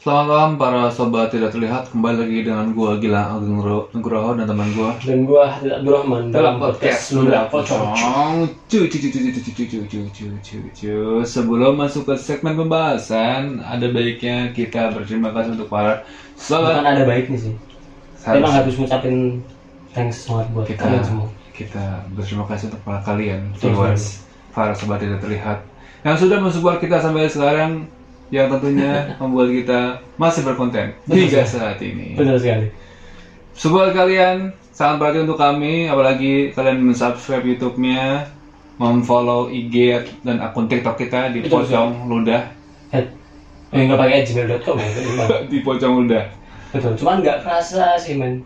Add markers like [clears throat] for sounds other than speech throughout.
Selamat malam para sobat tidak terlihat kembali lagi dengan gua Gila Agung Nugro- Nugroho dan teman gua dan gua Hadid Abdurrahman dalam podcast Ludah Pocong. Cu, cu, cu, cu, cu, cu, cu, cu, cu, cu, cu, cu. Sebelum masuk ke segmen pembahasan, ada baiknya kita berterima kasih untuk para Bukan sobat. ada baiknya sih. Harus- Emang harus ngucapin thanks banget buat kita kalian semua. kita berterima kasih untuk para kalian viewers, para sobat tidak terlihat yang sudah mensupport kita sampai sekarang, yang tentunya membuat kita masih berkonten hingga saat ini. Betul sekali. Support kalian sangat berarti untuk kami, apalagi kalian mensubscribe YouTube-nya, memfollow IG dan akun TikTok kita di Betul, pocong ludah. Eh nggak pakai gmail.com ya? itu [laughs] di pocong ludah. Betul. Cuman nggak kerasa sih men.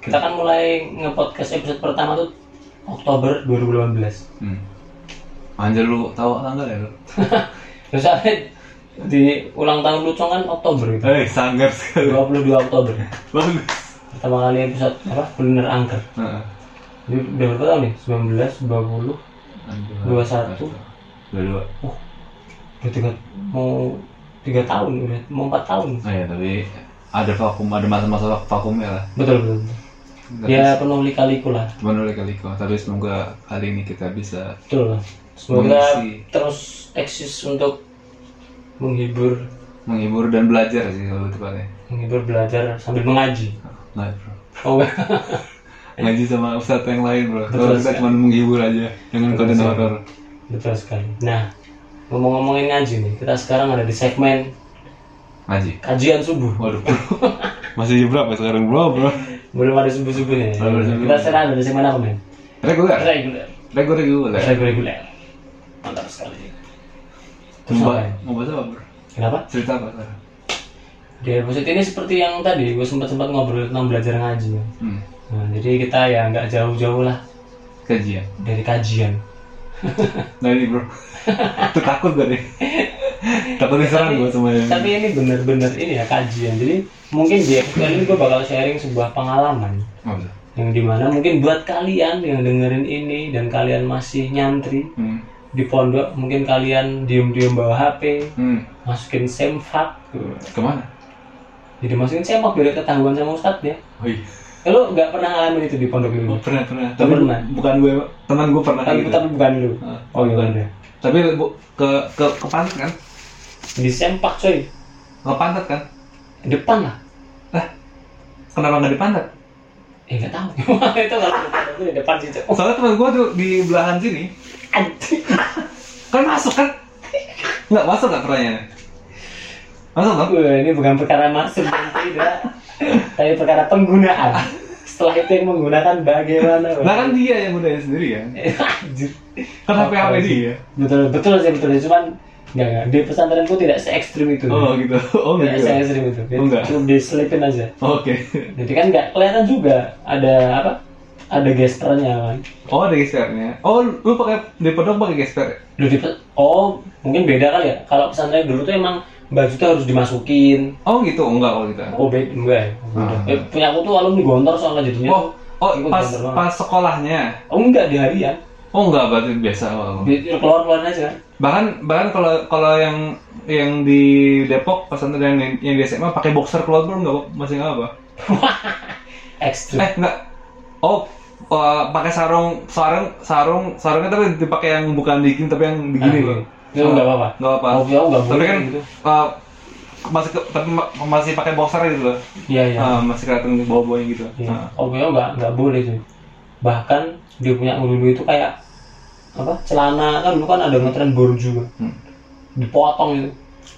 Kita kan mulai nge-podcast episode pertama tuh Oktober 2018. Hmm. Anjir lu tahu tanggal ya lu? [laughs] Terus di ulang tahun Lucong kan Oktober itu. Eh, sangar sekali. 22 Oktober. Bagus. Pertama kali episode apa? Kuliner angker. Heeh. Jadi udah berapa tahun nih? 19, 20, 21. Dua dua. Oh, udah tiga, mau tiga tahun udah mau empat tahun. Oh ya, tapi ada vakum, ada masa-masa vakumnya lah. Betul betul. Tapi Ya penuh lika-liku lah. Oleh kaliko, tapi semoga kali ini kita bisa Betul lah. Semoga Mengisi. terus eksis untuk menghibur, menghibur dan belajar sih kalau tepatnya. menghibur belajar sambil mengaji. Nggak, bro. Oh. [laughs] Ngaji sama ustadz yang lain, bro. Kalau kita cuma menghibur aja dengan konten horor. Betul sekali. Nah, ngomong-ngomongin ngaji nih, kita sekarang ada di segmen Ngaji. kajian subuh. Waduh. [laughs] Masih berapa sekarang, bro, bro? Belum ada ada subuh. Kita sekarang ada di segmen apa, men? Reguler. Reguler. Reguler, reguler. Reguler. Terus Mau ya? bahas apa, bro? Kenapa? Cerita apa? Di episode ini seperti yang tadi gue sempat sempat ngobrol tentang belajar ngaji. Hmm. Nah, jadi kita ya nggak jauh-jauh lah Kajian. dari kajian. [laughs] Nah ini, bro. Tuh takut gue deh. takut diserang gue semuanya. Tapi ini bener-bener ini ya kajian. Jadi mungkin di episode ini gue bakal sharing sebuah pengalaman Oh, yang di mana mungkin buat kalian yang dengerin ini dan kalian masih nyantri Hmm. Di pondok, mungkin kalian diem-diem bawa HP, Hmm. masukin semfak, Ke mana? jadi masukin semfak biar ketahuan sama ustadz ya. Oh iya. Eh, Lu nggak pernah ngalamin itu di pondok Oh, dulu? pernah, pernah. Tapi pernah. bukan gue, teman gue pernah Tapi, gitu. tapi bukan lu. Ah, Oh iya bukan. udah. Tapi bu, ke ke ke pantat kan? Di sempak coy. Ke pantat kan? Depan lah. Lah, kenapa nggak di pantat? Eh nggak tahu. [laughs] itu kalau itu di depan sih. Oh, Soalnya teman gue tuh di belahan sini. Kan masuk kan? Nggak masuk nggak pertanyaannya? Masuk dong? Wah, ini bukan perkara masuk dan tidak. Tapi perkara penggunaan. Setelah itu yang menggunakan bagaimana? Bang? Nah kan dia yang udah sendiri Anjir. Kan HP HP dia. Betul, betul sih betul. Cuman enggak enggak di pesantrenku tidak se ekstrim itu. Oh gitu. Oh tidak gitu. se ekstrim itu. Oh, enggak. Cuma diselipin aja. Oke. Jadi kan nggak kelihatan juga ada apa? Ada gespernya kan. Oh ada gespernya. Oh lu pakai di pondok pakai gesper? ya? Lu di oh mungkin beda kali ya. Kalau pesantren dulu tuh emang baju tuh harus dimasukin. Oh gitu. Enggak kalau kita. Oh beda enggak ya? Ah. Eh, punya aku tuh alumni gontor soalnya jadinya. Oh oh Ikut pas pas sekolahnya. Oh enggak di harian. Oh enggak berarti biasa. Oh. keluar keluar aja kan. bahkan bahkan kalau kalau yang yang di Depok pesantren yang, yang di SMA pakai boxer keluar pun nggak masih nggak apa [laughs] Ekstrim. eh nggak oh uh, pakai sarung sarung sarung sarungnya tapi dipakai yang bukan dingin tapi yang begini Ah, loh Itu nggak apa-apa. nggak apa Oh, ya, nggak tapi kan gitu. uh, masih ke- tapi ma- masih pakai boxer gitu loh Iya iya. Ah, masih kelihatan bawah-bawahnya gitu Iya. Ah. Oh ya nggak nggak boleh tuh. Bahkan dia punya dulu itu kayak apa celana kan dulu kan ada ngetren borju kan. Hmm. Dipotong itu,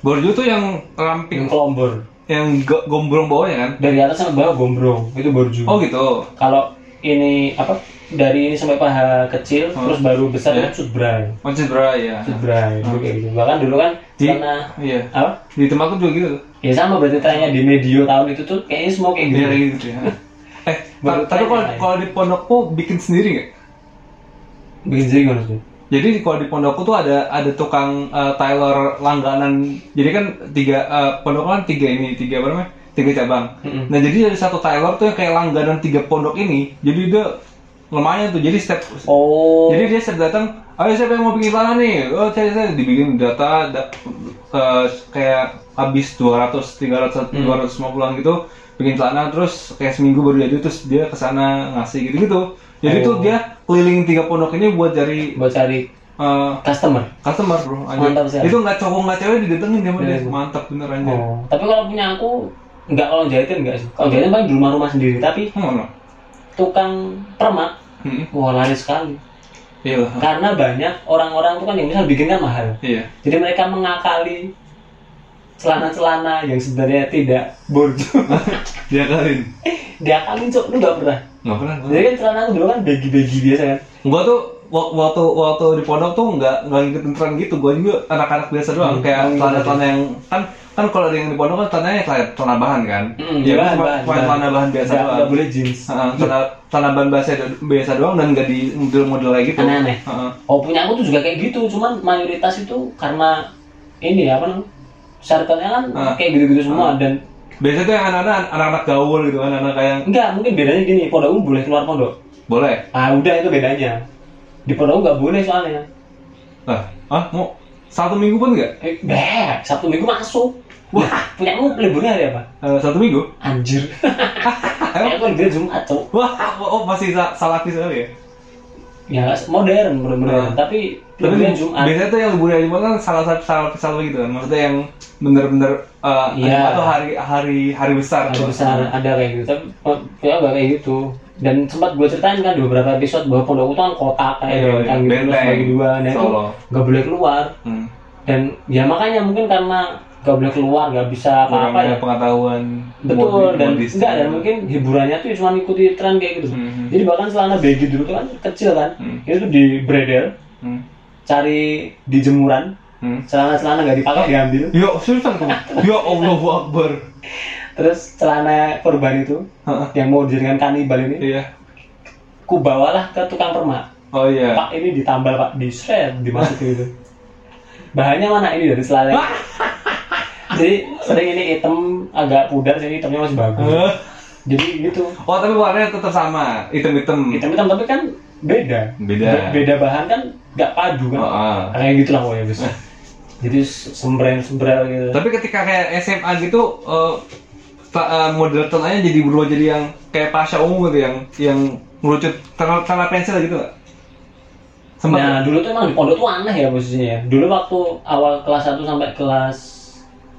borju tuh yang yang ramping kelombor. yang go- gombrong bawahnya kan Dari atas sampai bawah gombrong itu borju. oh gitu Kalau ini apa dari ini sampai paha kecil Oh. terus baru besar Iya. itu sudbray. Mancing bra ya Sudbray itu kayak gitu. Bahkan dulu kan Di- karena iya apa? di tempatku juga gitu Ya sama berarti tanya di medio tahun itu tuh kayaknya semua kayak gitu. Iya kayak gitu ya. [laughs] Eh, Baru ta- tapi kalau kalau di pondokku bikin sendiri nggak? Bikin sendiri gimana sih? Jadi kalau di pondokku tuh ada ada tukang uh, tailor langganan. Jadi kan tiga uh, pondok kan tiga ini tiga apa namanya? Tiga cabang. Mm-mm. Nah jadi ada satu tailor tuh yang kayak langganan tiga pondok ini. Jadi dia lumayan tuh. Jadi setiap Oh. jadi dia setiap datang ayo siapa yang mau bikin celana nih oh saya saya dibikin data da- eh, kayak habis 200 300 250 gitu bikin celana terus kayak seminggu baru jadi terus dia ke sana ngasih gitu gitu jadi Oh. tuh dia keliling tiga pondok ini buat cari buat cari eh, customer customer bro anjir. Mantap sekali. itu nggak cowok nggak cewek didatengin dia dia. Iya. mantap bener anjir oh tapi kalau punya aku nggak kalau jahitin nggak sih. Kalau jahitin paling di rumah-rumah sendiri tapi Hmm, mana? tukang permak Hmm, wah laris sekali. Iya karena banyak orang-orang tuh kan yang misal bikin kan mahal. Iya. Jadi mereka mengakali celana-celana yang sebenarnya tidak borju dia kalin diakalin cok lu nggak pernah? Nggak pernah jadi kan celana aku dulu kan bagi-bagi biasa kan. Gua tuh wak- waktu waktu di pondok tuh nggak nggak ngikutin tren gitu. Gua juga anak-anak biasa doang. Hmm, kayak oh, celana gitu. celana yang kan kan kalau ada yang di pondok kan celananya kayak celana bahan kan? Mm, ya bahan, bahan, bahan. celana bahan biasa doang. nggak boleh jeans. Celana bahan biasa biasa doang dan nggak di model-model kayak gitu. Aneh-aneh. Heeh. oh punya aku tuh juga kayak gitu cuman mayoritas itu karena ini ya apa namanya circle-nya kan Ah. kayak gitu-gitu semua dan biasanya tuh yang anak-anak anak-anak gaul gitu kan anak kayak enggak mungkin bedanya gini pondokku boleh keluar pondok. Boleh? Ah udah itu bedanya. Di pondokku nggak boleh soalnya. Ah ah mau satu minggu pun nggak? Eh beh sabtu minggu masuk. Wah. Punya kamu liburnya hari apa? Eh, satu minggu? Anjir. [laughs] Aku liburnya jumat cok. Wah oh masih sa- salah sekali ya? Ya modern modern Ah. tapi liburnya jumat. biasanya tuh yang libur hari Jumat kan salah satu salah salah gitu kan. Maksudnya yang bener-bener uh, Iya. atau hari hari hari besar. tuh. besar ada kayak gitu. Tapi oh, ya kayak gitu dan sempat gue ceritain kan di beberapa episode bahwa pondokku tuh kan kota kayak Iya, benteng iya. gitu bagi dua nah itu nggak boleh keluar Hmm. dan ya makanya mungkin karena nggak boleh keluar nggak bisa apa-apa ya pengetahuan. betul modi- dan modis. enggak dan mungkin hiburannya tuh cuma ikuti tren kayak gitu Mhm. jadi bahkan celana baggy dulu tuh kan kecil kan Hmm. itu tuh di bredel Hmm. cari di jemuran Hmm. celana-celana nggak dipakai diambil Ya, seriusan kamu? Ya Allahu Akbar. [laughs] terus celana korban itu yang mau dijadikan kanibal ini Iya. ku bawalah ke tukang permak. Oh iya. pak ini ditambal pak. Di shred dimasukin itu. Bahannya mana ini dari selada [laughs] jadi sering ini hitam agak pudar jadi hitamnya masih bagus. Eh. jadi gitu Oh, tapi warnanya tetap sama, hitam-hitam. hitam-hitam tapi kan beda. Beda. Be- beda bahan kan nggak padu kan? Oh, ah. kayak gitu lah pokoknya bis [laughs] jadi sembrel sembrel gitu. Tapi ketika kayak SMA gitu eh, ta- eh, model celananya jadi berubah jadi yang kayak Pasha umum gitu yang yang ngerucut celana celana pensil gitu nggak? Sempat Nah, dulu tuh emang di pondok tuh aneh ya posisinya. ya. Dulu waktu awal kelas 1 sampai kelas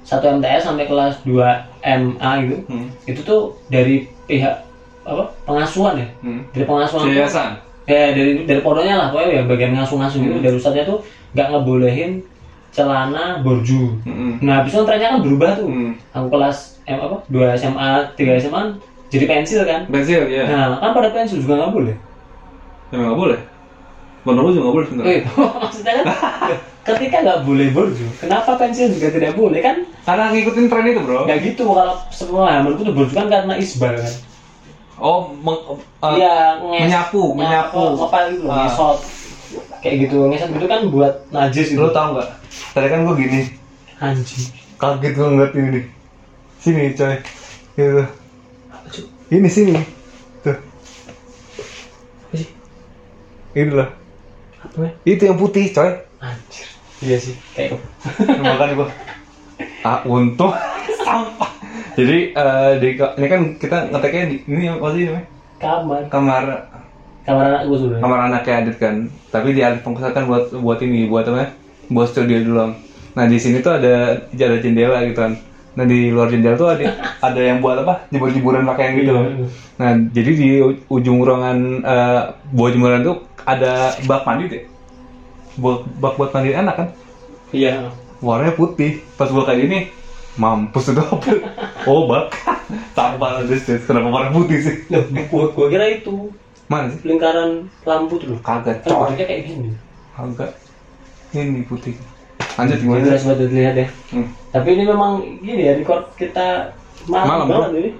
1 MTS sampai kelas 2 MA gitu. Hmm. Itu tuh dari pihak apa? pengasuhan ya. Hmm. Dari pengasuhan. Yayasan. Ya, dari dari pondoknya lah pokoknya ya bagian ngasuh-ngasuh gitu dari ustadznya tuh nggak ngebolehin celana borju. Hmm. Nah, habis itu trennya kan berubah tuh. Hmm. Aku kelas M apa? 2 SMA, 3 SMA jadi pensil kan. Pensil ya. Nah, kan pada pensil juga nggak boleh. Emang nggak boleh. Lu juga nggak boleh sebenarnya. Eh, [laughs] maksudnya kan [laughs] ketika nggak boleh borju, kenapa pensil juga tidak boleh kan? Karena ngikutin tren itu bro. Nggak gitu kalau semua menurutku tuh borju kan karena isbal kan. Oh, meng, eh, Iya, nges- menyapu, menyapu. gitu loh, Ah. ngesot. Kayak gitu, ngesot itu kan buat najis gitu. Lu tau nggak? Tadi kan gua gini, Anjing. kaget gua ngeliat ini nih. Sini coy, gitu. Ini sini, tuh. Apa sih? Ini loh. Apa ya? Itu yang putih coy. Anjir. Iya sih, kayak Makan gua. [laughs] Ah, untung sampah. Jadi eh, di, ini kan kita ngeteknya di ini apa sih namanya? kamar. Kamar Kamar anak gue sebenarnya. kamar anaknya Adit kan. Tapi di fungsikan kan buat buat ini, buat apa? Buat studio dulu. Nah di sini tuh ada ada jendela gitu kan. Nah di luar jendela tuh ada [laughs] ada yang buat apa? Jebur-jeburan pakaian gitu. Iya. Nah jadi di ujung ruangan eh, buat jemuran tuh ada bak mandi deh. Buat bak buat mandi anak kan. Iya. warnanya putih pas gua kayak gini mampus udah [laughs] oh bak [laughs] terus kenapa warna putih sih Loh, gua, gua kira itu mana sih lingkaran lampu tuh loh. kagak Kan coy kayak gini. kagak ini putih lanjut Gimana gimana sobat dilihat ya. hmm. Tapi ini memang gini ya record kita malam, Malam, banget bro. ini.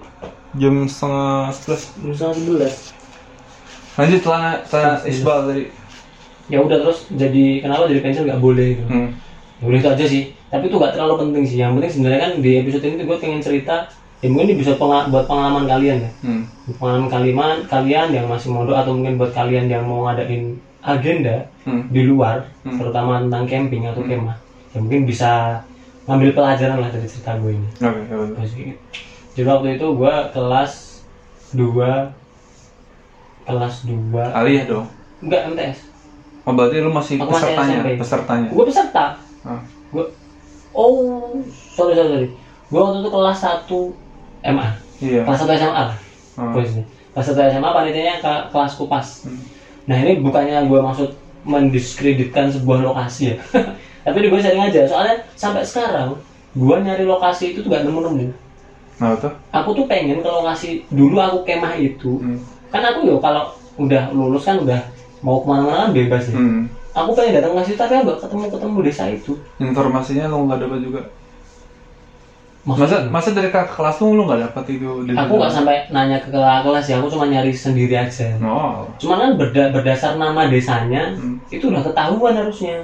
jam setengah sebelas Jam setengah sebelas. lanjut celana celana isbal tadi Ya udah terus jadi kenapa jadi pensil nggak boleh gitu. hmm. Ya udah itu aja sih. Tapi itu nggak terlalu penting sih. Yang penting sebenarnya kan di episode ini tuh gue pengen cerita. Ya mungkin ini bisa penga- buat pengalaman kalian ya. Hmm. Pengalaman kalian kalian yang masih mondok atau mungkin buat kalian yang mau ngadain agenda Hmm. di luar Hmm. terutama tentang camping atau kemah ya mungkin bisa ngambil pelajaran lah dari cerita gue ini Oke, ya gitu. jadi waktu itu gue kelas 2 kelas 2 Aliyah dong. enggak MTS Oh, berarti lu masih Aku masih pesertanya, SMP. pesertanya. gue peserta Ah. gue oh sorry sorry sorry gue waktu itu kelas 1 MA Iya. kelas 1 SMA lah Ah. posisinya kelas 1 SMA panitianya ke kelas kupas Hmm. nah ini bukannya gue maksud mendiskreditkan sebuah lokasi ya [laughs] tapi gue sering aja soalnya sampai sekarang gue nyari lokasi itu tuh gak nemu-nemu Nah, tuh. aku tuh pengen ke lokasi dulu aku kemah itu Hmm. kan aku yo kalau udah lulus kan udah mau ke mana-mana kan bebas ya Hmm. aku pengen datang ke situ tapi aku gak ketemu ketemu desa itu Informasinya lu nggak dapat juga. Masa Maksudnya, masa dari kakak kelas tuh lu nggak dapat itu? dari- aku nggak sampai nanya ke kelas ya aku cuma nyari sendiri aja Oh. cuman kan berda- berdasar nama desanya Hmm. itu udah ketahuan harusnya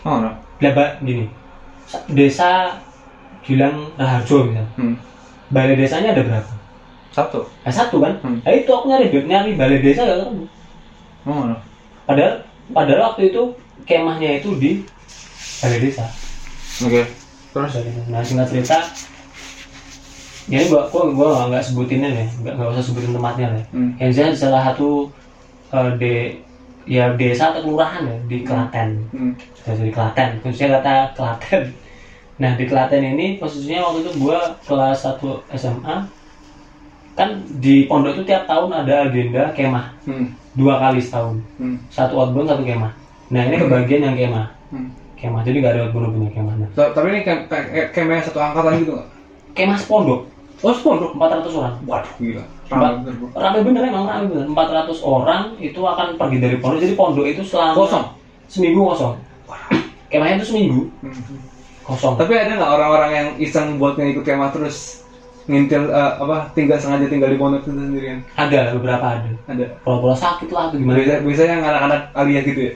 Oh, no. lah Mbak, gini sa- desa Gilang Raharjo misalnya Hmm. balai desanya ada berapa? Satu. Nah, satu kan? Hmm. Nah itu aku nyari nyari balai desa gak ketemu Oh, no. padahal padahal waktu itu kemahnya itu di balai desa Oke. Terus? nah singkat cerita ya ini gua gua gua nggak sebutin ya nggak nggak usah sebutin tempatnya lah Hmm. yang jelas salah satu eh, de ya desa atau kelurahan ya di Klaten Hmm. dari Klaten khususnya kata Klaten [laughs] nah di Klaten ini posisinya waktu itu gua kelas 1 SMA kan di pondok itu tiap tahun ada agenda kemah Hmm. dua kali setahun Hmm. satu outbound satu kemah nah ini kebagian yang kemah Hmm. Kemah jadi gak ada outbound punya kemah Ta- Tapi ini kayak kayak satu angkatan gitu nggak? kemah sepondok Oh, sepondok. 400 orang Waduh, gila. Ramai bener, rame bener emang rame bener 400 orang itu akan pergi dari pondok jadi pondok itu selama Kosong. seminggu kosong kemahnya itu seminggu Hmm. kosong Tapi ada nggak orang-orang yang iseng buat ikut kemah terus ngintil eh, apa tinggal sengaja tinggal di pondok itu sendirian? ada beberapa ada Ada. pura-pura sakit lah atau gimana Biasa biasanya yang anak-anak aliyah gitu ya.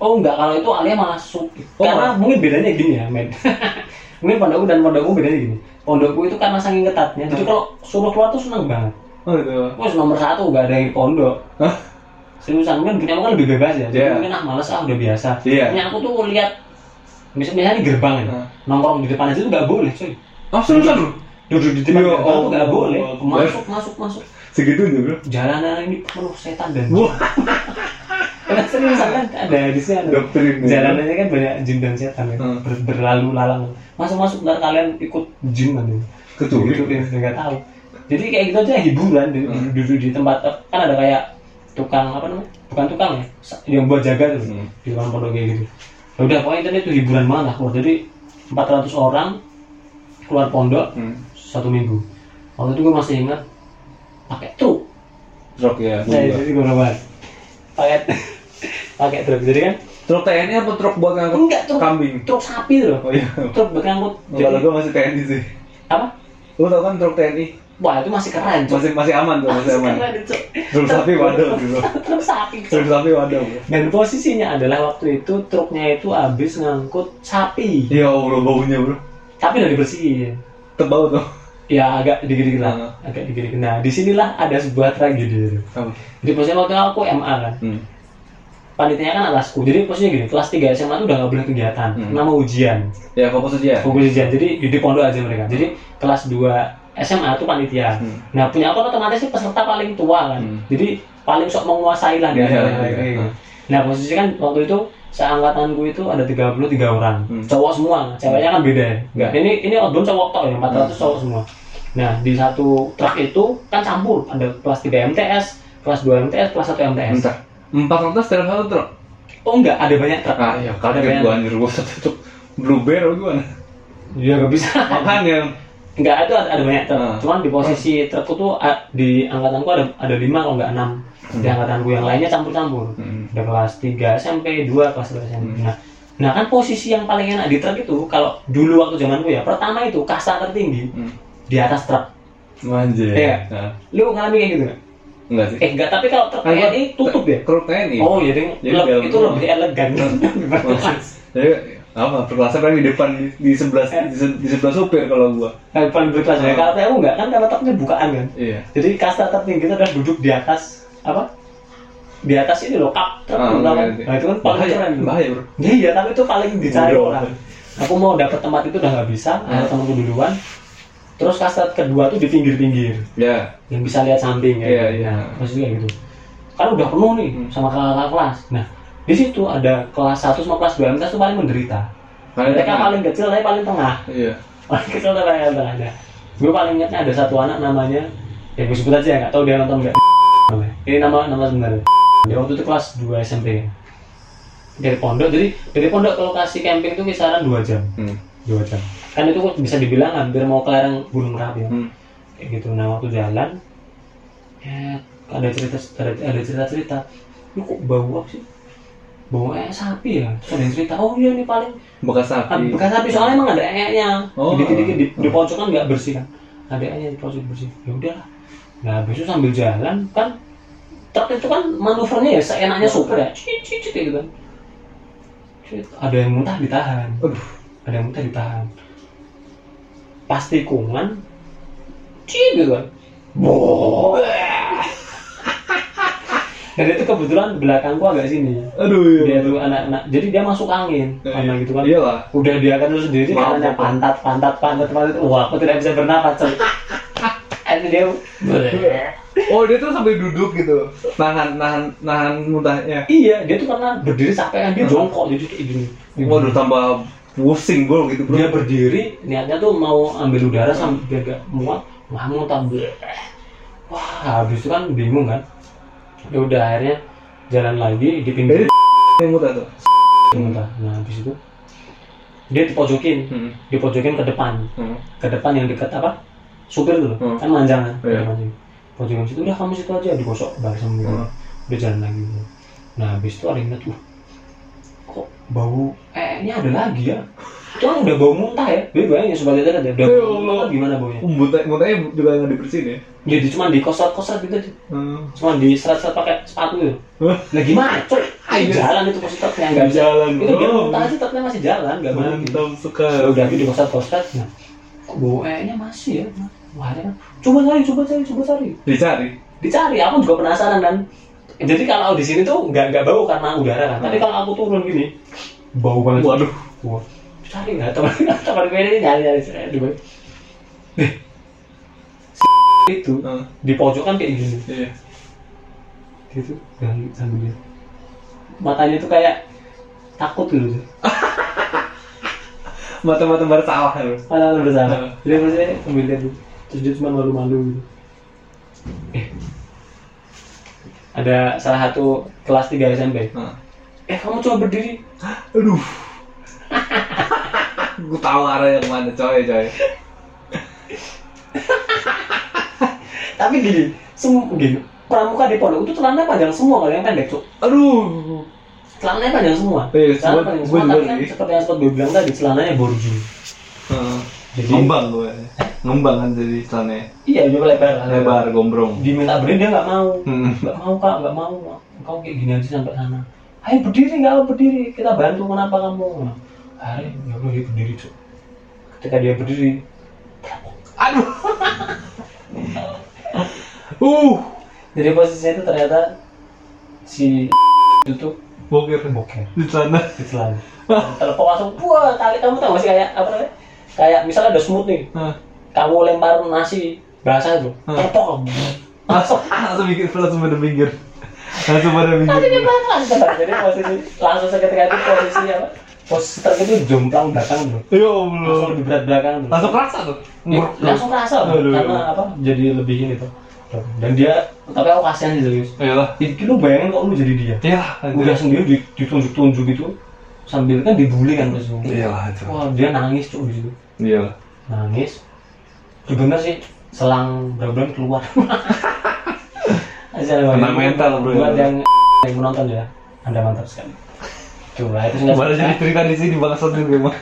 Oh enggak, kalau itu Alia malah suki. Oh, karena mungkin bedanya gini ya, men. [laughs] mungkin pondokku dan pondokku bedanya gini. Pondokku itu karena saking ketatnya, jadi kalau suruh keluar tuh seneng banget. Oh gitu. Wes nomor satu gak ada yang di pondok. Hah? Seriusan kan punya kan lebih bebas ya. Jadi Iya. mungkin ah males ah udah biasa. Iya. Ini aku tuh lihat misalnya, di gerbang ya, Hah. nongkrong di depan aja tuh gak boleh, cuy. Oh seriusan lu? Duduk di depan Ya gerbang tuh gak Allah. boleh. Masuk, masuk, masuk. Segitunya bro. Jalanan ini penuh setan dan. [laughs] Karena seriusan kan ada di sini ada Doktrin ya. jalanannya kan banyak jin dan setan ya. Hmm. Ber- berlalu lalang masuk masuk ntar kalian ikut jin kan. Kecuali. gitu ya nggak tahu jadi kayak gitu aja hiburan di- Hmm. duduk di tempat kan ada kayak tukang apa namanya bukan tukang ya yang buat jaga tuh Hmm. di depan pondok kayak gitu ya udah pokoknya itu itu hiburan banget lah keluar jadi 400 orang keluar pondok Hmm. satu minggu waktu itu gue masih ingat pakai truk Truk ya. nah jadi gue pakai pakai truk jadi kan Truk TNI apa truk buat ngangkut enggak truk kambing? truk sapi tuh Oh iya. truk berangkut Kalau gue masih TNI sih. apa Lu tau kan truk TNI? wah itu masih keren Cuk. Masih masih aman tuh, masih aman. keren Truk sapi waduh gitu. truk sapi Cuk. Truk sapi waduh. bro. dan posisinya adalah waktu itu truknya itu habis ngangkut sapi Ya Allah baunya bro. tapi udah dibersihin Tebau tuh. ya agak dikit-dikit lah agak dikit-dikit nah di sinilah ada sebuah tragedi Apa? jadi posisinya waktu aku MA kan Hmm panitinya kan atasku jadi posisinya gini kelas 3 SMA tuh udah nggak boleh kegiatan. Hmm. nama ujian. Ya fokus ujian. Fokus ujian. Jadi di pondok aja mereka. Jadi kelas 2 SMA tuh panitia. Hmm. nah punya aku otomatis sih peserta paling tua kan. Hmm. jadi paling sok menguasai lah ya, ya, ya, ya. ya. nah posisinya kan waktu itu seangkatanku itu ada 33 orang. Hmm. cowok semua. Ceweknya kan beda ya. Iya. Ini ini outbound cowok tau ya 400 hmm. cowok semua. Nah di satu truk itu kan campur. Ada kelas 3 MTS kelas 2 MTS kelas 1 MTS Bentar. 400 dalam satu truk oh enggak ada banyak truk ah iya, ya kadang gua anjir gua satu truk blueberry gua gimana iya, [laughs] ya gak bisa makan yang enggak ada ada banyak truk nah. cuman di posisi ah. truk tuh ah, di angkatan gua ada ada lima kalau enggak enam di hmm. angkatan gua yang lainnya campur-campur hmm. ada kelas tiga SMP dua kelas dua SMP hmm. nah Nah kan posisi yang paling enak di truk itu kalau dulu waktu zaman gua ya pertama itu kasta tertinggi hmm. di atas truk. Manjir. Iya. Nah. Lu ngalami kayak gitu gak? Enggak sih. Eh enggak, tapi kalau truk TNI tutup ya. Truk TNI. Oh, jadi, Jadi le- dalam itu lebih elegan. [laughs] Jadi apa? Perkelasnya paling di depan di, di sebelah di, se- di sebelah supir kalau gua. Nah, paling berkelas ya. Ah. Kalau TNI enggak kan karena truknya bukaan kan. Iya. Jadi kasta tertinggi itu adalah duduk di atas apa? di atas ini loh kap truk Ah, nah itu kan paling bahaya keren bahaya bro Ya, iya tapi itu paling dicari orang aku mau dapet tempat itu udah nggak bisa ada Hmm. temanku duluan terus kasta kedua tuh di pinggir-pinggir. Ya. Yang bisa lihat samping ya. Iya, iya. nah, kayak gitu. Kan udah penuh nih Hmm. sama kakak kelas. Nah di situ ada kelas 1 sama kelas 2 MTS tuh paling menderita. Paling mereka tengah. paling kecil tapi paling tengah. Iya. [laughs] Paling kecil tapi paling tengah. Nah, gue paling ingatnya ada satu anak namanya ya gue sebut aja ya nggak tahu dia nonton nggak. Ini nama nama sebenarnya. Dia waktu itu kelas 2 SMP dari pondok jadi dari pondok ke lokasi camping itu kisaran 2 jam. Hmm. dua jam kan itu bisa dibilang hampir mau ke lereng gunung merapi Hmm. kayak gitu. Nah waktu jalan ya ada cerita ada, ada cerita cerita lu kok bau apa sih? Bau eh sapi ya? Terus ada yang cerita oh iya ini paling bekas ah, sapi bekas sapi soalnya emang ada eknya Oh. dikit dikit di, di pojokan nggak bersih kan? Ada eknya di pojok bersih. Ya udahlah nah itu sambil jalan kan truk itu kan manuvernya ya seenaknya supir ya. Cicit cicit gitu kan. Ada yang muntah ditahan. Aduh. ada yang muntah ditahan pas tikungan cip gitu kan. Boh. [laughs] dan itu kebetulan belakangku agak sini. Aduh dia tuh anak-anak jadi dia masuk angin. Karena gitu kan. Iyalah. Udah dia kan lu sendiri karena pantat pantat pantat pantat. Wah aku tidak bisa bernapas itu [laughs] dia oh dia tuh sampai duduk gitu. Nahan nahan nahan muntahnya iya dia tuh karena berdiri sampai kan. Dia jongkok jadi kayak gini. Waduh tambah pusing bro gitu bro dia berdiri niatnya tuh mau ambil udara sambil biar gak muat mau tambah wah habis itu kan bingung kan ya udah akhirnya jalan lagi di pinggir [laughs] yang muntah tuh [laughs] muntah nah habis itu dia dipojokin hmm. dipojokin ke depan Hmm. ke depan yang dekat apa supir dulu Hmm. kan manjang kan Iya. Manjang. pojokin situ udah kamu situ aja digosok balsam gitu Hmm. udah jalan lagi nah habis itu ada yang lihat, "Uh, kok? Bau. Eh ini ada lagi ya? Itu kan udah bau muntah ya? Dia bayangin tadi udah Ya bau Allah. muntah gimana baunya? Muntah muntahnya juga nggak dibersihin ya? Jadi cuma di kosrat kosrat gitu aja. hmm. cuma di serat serat pakai sepatu gitu Wah, nah gimana coy? Ayo. jalan itu posisi truknya nggak bisa. Jalan, itu dia muntah aja truknya masih jalan nggak mana gitu. Mantap sekali Ya udah di kosrat kosrat nah kok bau nya masih ya? Wah dia kan? Coba cari coba cari coba cari. Dicari? Dicari aku juga penasaran kan jadi kalau di sini tuh nggak nggak bau karena udara kan? Tapi kalau aku turun gini bau banget. waduh. Wah, cari nggak? Teman [laughs] teman gue ini nyari nyari saya di bawah. Eh, [laughs] itu Hmm. di pojokan kayak gini. Iya. Gitu. Dan sambil matanya tuh kayak takut gitu. [laughs] Mata-mata bersalah ya, bro. malah bersama Hmm. jadi maksudnya sambil lihat gitu. terus dia cuma malu-malu gitu. Eh ada salah satu kelas 3 SMP Hmm. eh kamu coba berdiri? Aduh. [laughs] Gue tahu arahnya ke mana coy coy. [laughs] Tapi gini semua gini pramuka di pondok itu celananya panjang semua kalau yang pendek cuk. Aduh. Celananya panjang semua. Iya, Celana panjang semua tapi kan seperti yang sempat gue bilang tadi celananya borju. Jadi- ngembang gue ngembang kan jadi celananya iya dia lebar. Lebar gombrong. Diminta berdiri dia nggak mau. Hmm. nggak mau kak nggak mau. Kau kayak gini aja sampai sana. Ayo berdiri nggak mau berdiri. Kita bantu kenapa kamu? Akhirnya ya udah dia berdiri cuk. Ketika dia berdiri aduh. [laughs] Uh. Jadi posisinya itu ternyata si itu tuh bokir. Boker di celana di celana telepon langsung wah kali kamu tau gak sih kayak apa namanya kayak misalnya ada smooth nih. Hah. kamu lempar nasi basah tuh Hmm. telepon langsung langsung bikin langsung pada pinggir. Langsung pada pinggir. Langsung jadi posisi langsung seketika itu posisi apa? Posisi truk itu jomplang belakang bro ya langsung allah. Di berat belakang bro. langsung kerasa tuh. Iya, langsung kerasa. Bro. Aduh. karena apa? Jadi lebih ini tuh. Dan dia tapi aku kasihan sih serius. Iyalah. Jadi lu bayangin kok lu jadi dia? Iyalah udah sendiri di- ditunjuk-tunjuk gitu sambil kan dibully kan terus. Iyalah itu wah dia nangis cuy di situ. Iyalah nangis. Ya bener sih selang berapa bulan keluar. [laughs] Asal, Kena mental, bro. buat yang yang menonton ya. Anda mantap sekali. Coba itu nggak baru jadi cerita di sini bangsat juga emang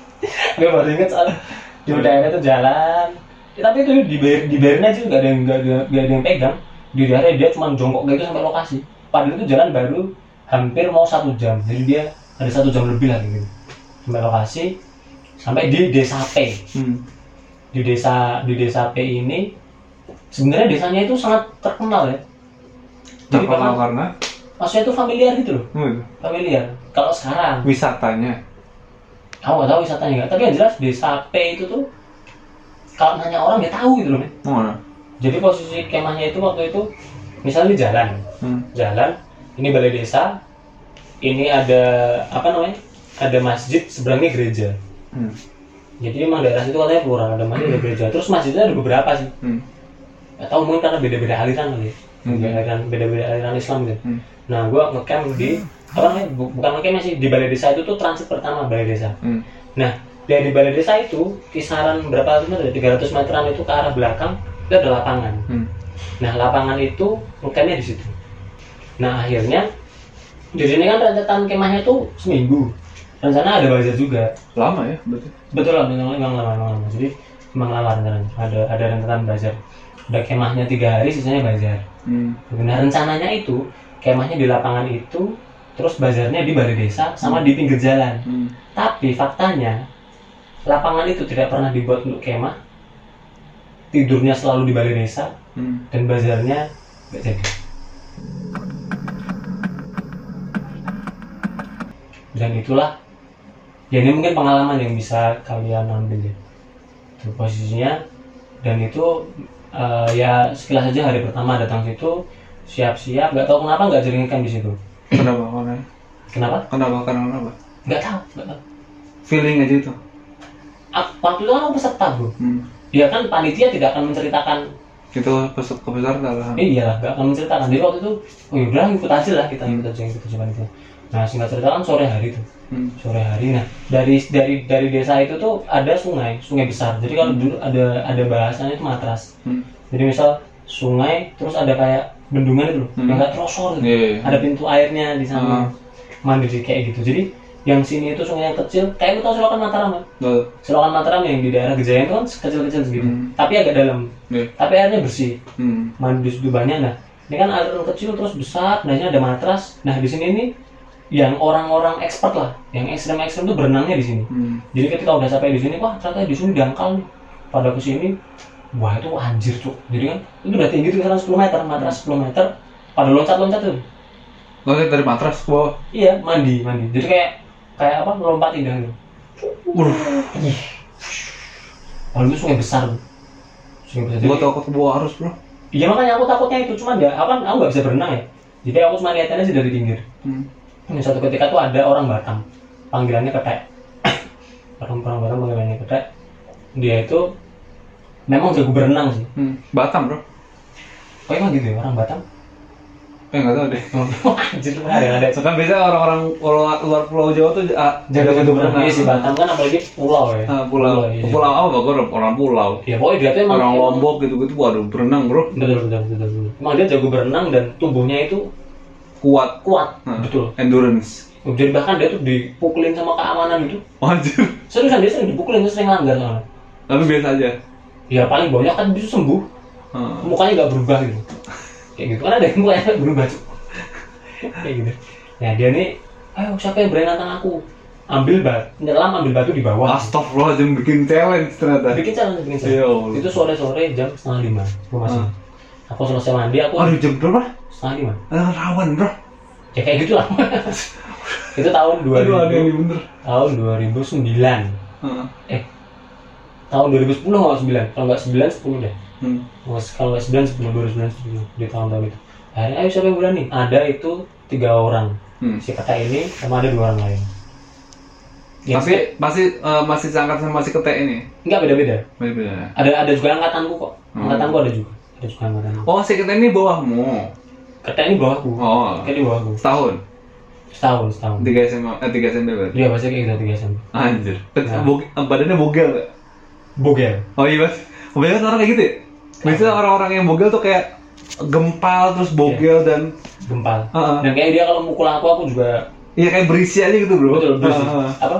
[laughs] gue baru inget soal di daerah itu jalan. Ya, tapi itu dibayar dibayarin aja nggak ada yang nggak ada, nggak ada yang pegang. Di daerah dia cuma jongkok gitu sampai lokasi. Padahal itu jalan baru hampir mau satu jam. Jadi dia ada satu jam lebih lah gitu sampai lokasi sampai di desa P hmm. di desa di desa P ini sebenarnya desanya itu sangat terkenal ya jadi terkenal karena maksudnya itu familiar gitu loh Oh, gitu. familiar kalau sekarang Wisatanya. aku nggak tahu wisatanya nggak tapi yang jelas desa P itu tuh kalau nanya orang dia tahu gitu loh men. Oh, nah. jadi posisi kemahnya itu waktu itu misalnya di jalan Hmm. jalan ini balai desa ini ada apa namanya ada masjid seberangnya gereja Hmm. jadi emang daerah situ katanya plural ada masjid ada gereja terus masjidnya ada beberapa sih Hmm. tahu mungkin karena beda-beda aliran kali ya. Hmm. beda aliran beda-beda aliran Islam gitu Hmm. nah gua ngecamp di apa namanya bu- bukan ngecamp sih di balai desa itu tuh transit pertama balai desa Hmm. nah dari balai desa itu kisaran berapa meter 300 meteran itu ke arah belakang itu ada lapangan Hmm. nah lapangan itu ngecamnya di situ nah akhirnya di sini kan rentetan kemahnya tuh seminggu. Rencana ada bazar juga. Lama ya berarti. betul lah memang lama memang lama jadi memang lama rencananya ada ada rentetan bazar. Udah kemahnya tiga hari sisanya bazar. Hmm. nah rencananya itu kemahnya di lapangan itu terus bazarnya di balai desa sama di pinggir jalan. Hmm. tapi faktanya lapangan itu tidak pernah dibuat untuk kemah. Tidurnya selalu di balai desa. Hmm. dan bazarnya nggak jadi dan itulah ya ini mungkin pengalaman yang bisa kalian ambil ya itu posisinya dan itu eh, ya sekilas saja hari pertama datang situ siap-siap nggak tahu kenapa nggak jaringan di situ Kenapa? Kenapa? kenapa Kenapa? Karena kenapa? nggak tahu nggak tahu Feeling aja itu. Ah, waktu itu kan aku peserta bro Hmm. ya kan panitia tidak akan menceritakan Itu peset kepeserta lah. Iya lah, gak akan menceritakan. Jadi waktu itu, oh yaudah ikut aja lah kita ikut aja ikut aja panitia. Nah singkat cerita kan sore hari tuh, Hmm. sore hari. Nah dari dari dari desa itu tuh ada sungai, sungai besar. Jadi kalau dulu ada ada bahasanya itu matras. Hmm. Jadi misal sungai, terus ada kayak bendungan itu loh, Hmm. yang nggak terosor gitu. Iya, iya. Ada pintu airnya di sana. Ah. Mandi di kayak gitu. Jadi yang sini itu sungai yang kecil, kayak lu tau selokan Mataram kan? Betul. Selokan Mataram yang di daerah Gejayan itu kan kecil-kecil segitu. Hmm. Tapi agak dalam. Iya. Tapi airnya bersih Hmm. mandi di situ banyak nah ini kan aliran kecil terus besar nah ini ada matras nah di sini ini yang orang-orang expert lah yang ekstrem ekstrem tuh berenangnya di sini Hmm. jadi ketika udah sampai di sini wah ternyata di sini dangkal nih pada ke sini wah itu anjir cuk jadi kan itu udah tinggi tuh kisaran 10 meter matras 10 meter pada loncat-loncat tuh Lo lihat dari matras ke bawah. iya mandi mandi jadi kayak kayak apa lompat indah gitu Waduh. Lalu itu sungai besar tuh. sungai besar Gua takut ke bawah arus bro. Iya makanya aku takutnya itu cuman ya apa aku nggak bisa berenang ya. Jadi aku cuma lihatannya sih dari pinggir. Hmm. Ini suatu ketika tuh ada orang Batam, panggilannya ketek. [coughs] orang orang Batam panggilannya ketek. Dia itu memang jago berenang sih. Hmm. Batam bro. Oh emang gitu ya orang Batam? Eh nggak tahu deh. [laughs] Anjir lu ada ada. Kan biasanya orang-orang luar, luar Pulau Jawa tuh ah, Jago jago berenang iya sih Batam kan apalagi pulau ya. Ah, pulau. iya. Pulau apa? Gua orang- pulau. Ya pokoknya dia tuh emang Orang Lombok gitu-gitu, waduh berenang bro. Betul betul betul. Emang dia jago berenang dan tubuhnya itu Kuat. kuat. Nah, Betul. Endurance. Jadi bahkan dia tuh dipukulin sama keamanan itu. Anjir. Seriusan dia sering dipukulin, dia sering langgar soalnya. Tapi biasa aja. Ya paling banyak kan bisa sembuh. Ah. Mukanya nggak berubah gitu. Kayak gitu kan ada yang mukanya nggak berubah. Cuk. Kayak gitu. Nah dia nih, ayo siapa yang berani nantang aku? Ambil batu, nyelam ambil batu di bawah. Astagfirullahaladzim bikin challenge ternyata. Bikin challenge, bikin Ya challenge. Allah. Itu sore-sore jam setengah lima. Gue masih. Aku selesai mandi, aku Aduh jam berapa? setengah lima. Ah, rawan bro. Ya kayak gitu lah. [laughs] itu tahun 2000, Aduh ada yang bener. tahun 2009. Ah. Eh, tahun 2010 nggak 9? Kalau nggak 9, 10 deh. Hmm. Kalau nggak 9, 10, 2009, 10 di tahun-tahun itu. Akhirnya, ayo siapa yang berani? Ada itu tiga orang. Hmm. Si kata ini sama ada dua orang lain. Ya, Tapi masih eh, masih seangkatan sama si ketek ini. nggak beda-beda. Beda. Ada ada juga angkatanku kok. Hmm. Angkatanku ada juga. Ada juga. Oh si ketek ini bawahmu. Kata ini bawahku. Oh. Kata ini bawahku. Setahun. Setahun, setahun. Tiga SMA, eh tiga SMP berarti. Dia pasti kayak gitu tiga SMP. Anjir. Nah. Bog- badannya bogel gak? Bogel. Oh iya mas. Kebanyakan orang kayak gitu ya? Biasanya orang-orang yang bogel tuh kayak gempal terus bogel dan Gempal. Heeh. Dan kayak dia kalau mukul aku, aku juga Iya kayak berisi aja gitu bro. betul berisi. Heeh. Apa?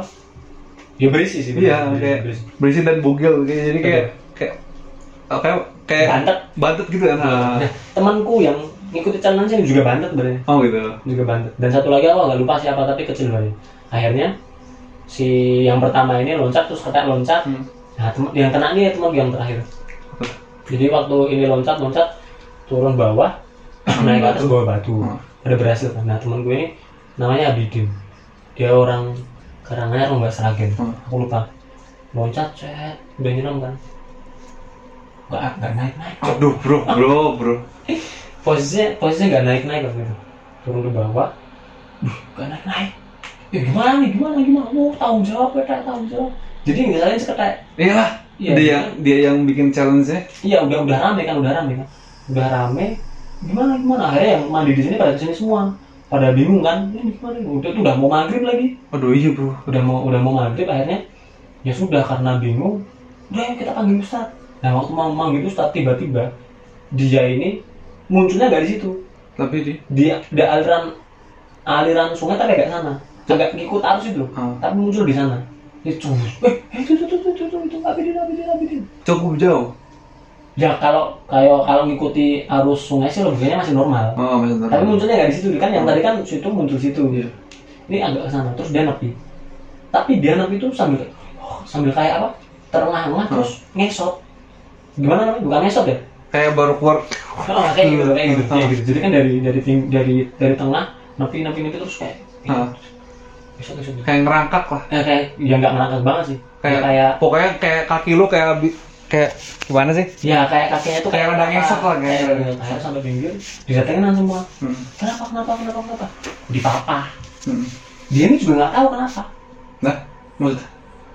Ya berisi sih. Iya kayak berisi. berisi dan bogel kayak jadi kayak kayak oh, kayak Bantet. bantet gitu kan. Nah, temanku yang ngikuti challenge ini juga bantet sebenarnya. Oh gitu. juga bantet. Dan satu lagi aku agak lupa siapa tapi kecil banget akhirnya si yang pertama ini loncat terus kata loncat. Hmm. nah tem- yang kena ini teman yang terakhir. Jadi waktu ini loncat loncat turun bawah naik ke atas bawa batu. Hmm. ada berhasil. Kan nah teman gue ini namanya Abidin. Dia orang Karanganyar nggak Seragen Hmm. aku lupa. Loncat cet. Udah nyelam kan nggak nggak naik. Naik Aduh bro, bro, bro. posisinya posisinya nggak naik naik waktu itu? Turun ke bawah. Nggak naik naik ya gimana nih? Gimana gimana? Mau tanggung jawab ya tanggung jawab. Jadi nggak seketek. Iyalah, Iya, dia iya. yang dia yang bikin challenge-nya. iya udah udah rame kan udah rame kan. Udah rame. Gimana gimana? Akhirnya yang mandi di sini pada ke sini semua. Pada bingung kan ini gimana udah udah mau maghrib lagi. Aduh iya bro. udah mau udah mau maghrib akhirnya ya sudah karena bingung udah kita panggil ustad nah waktu mau manggil ustad tiba-tiba dia ini munculnya nggak di situ. Tapi di dia di aliran aliran sungai tapi agak sana. Agak ngikut arus itu Ah. tapi muncul di sana. Dia cus eh itu itu itu itu itu itu abidin abidin abidin. Cukup jauh. ya kalau kayak kalau ngikuti arus sungai sih logikanya masih normal. Oh, masih tapi munculnya nggak di situ. Kan yang tadi kan situ muncul situ. Iya. ini agak ke sana terus dia nepi. Tapi dia nepi itu sambil oh, sambil kayak apa? Terengah-engah Hmm. terus ngesot gimana namanya? Bukan ngesot ya? Kayak baru keluar. oh, kayak gitu kayak gitu. Kayak gitu. Jadi kan dari dari ting- dari dari tengah nepi nepi nepi terus kayak ngesot gitu. Kayak ngerangkak lah. Eh, kayak ya nggak ngerangkak banget sih. Kayak, kayak kayak pokoknya kayak kaki lu kayak kayak gimana sih? ya kayak kakinya tuh Kayak ada ngesot lah, kayak- kayak sampai pinggir didatengin semua Hmm. kenapa kenapa kenapa kenapa? Dipapah Hmm. dia ini juga nggak tahu kenapa. Nah, maksud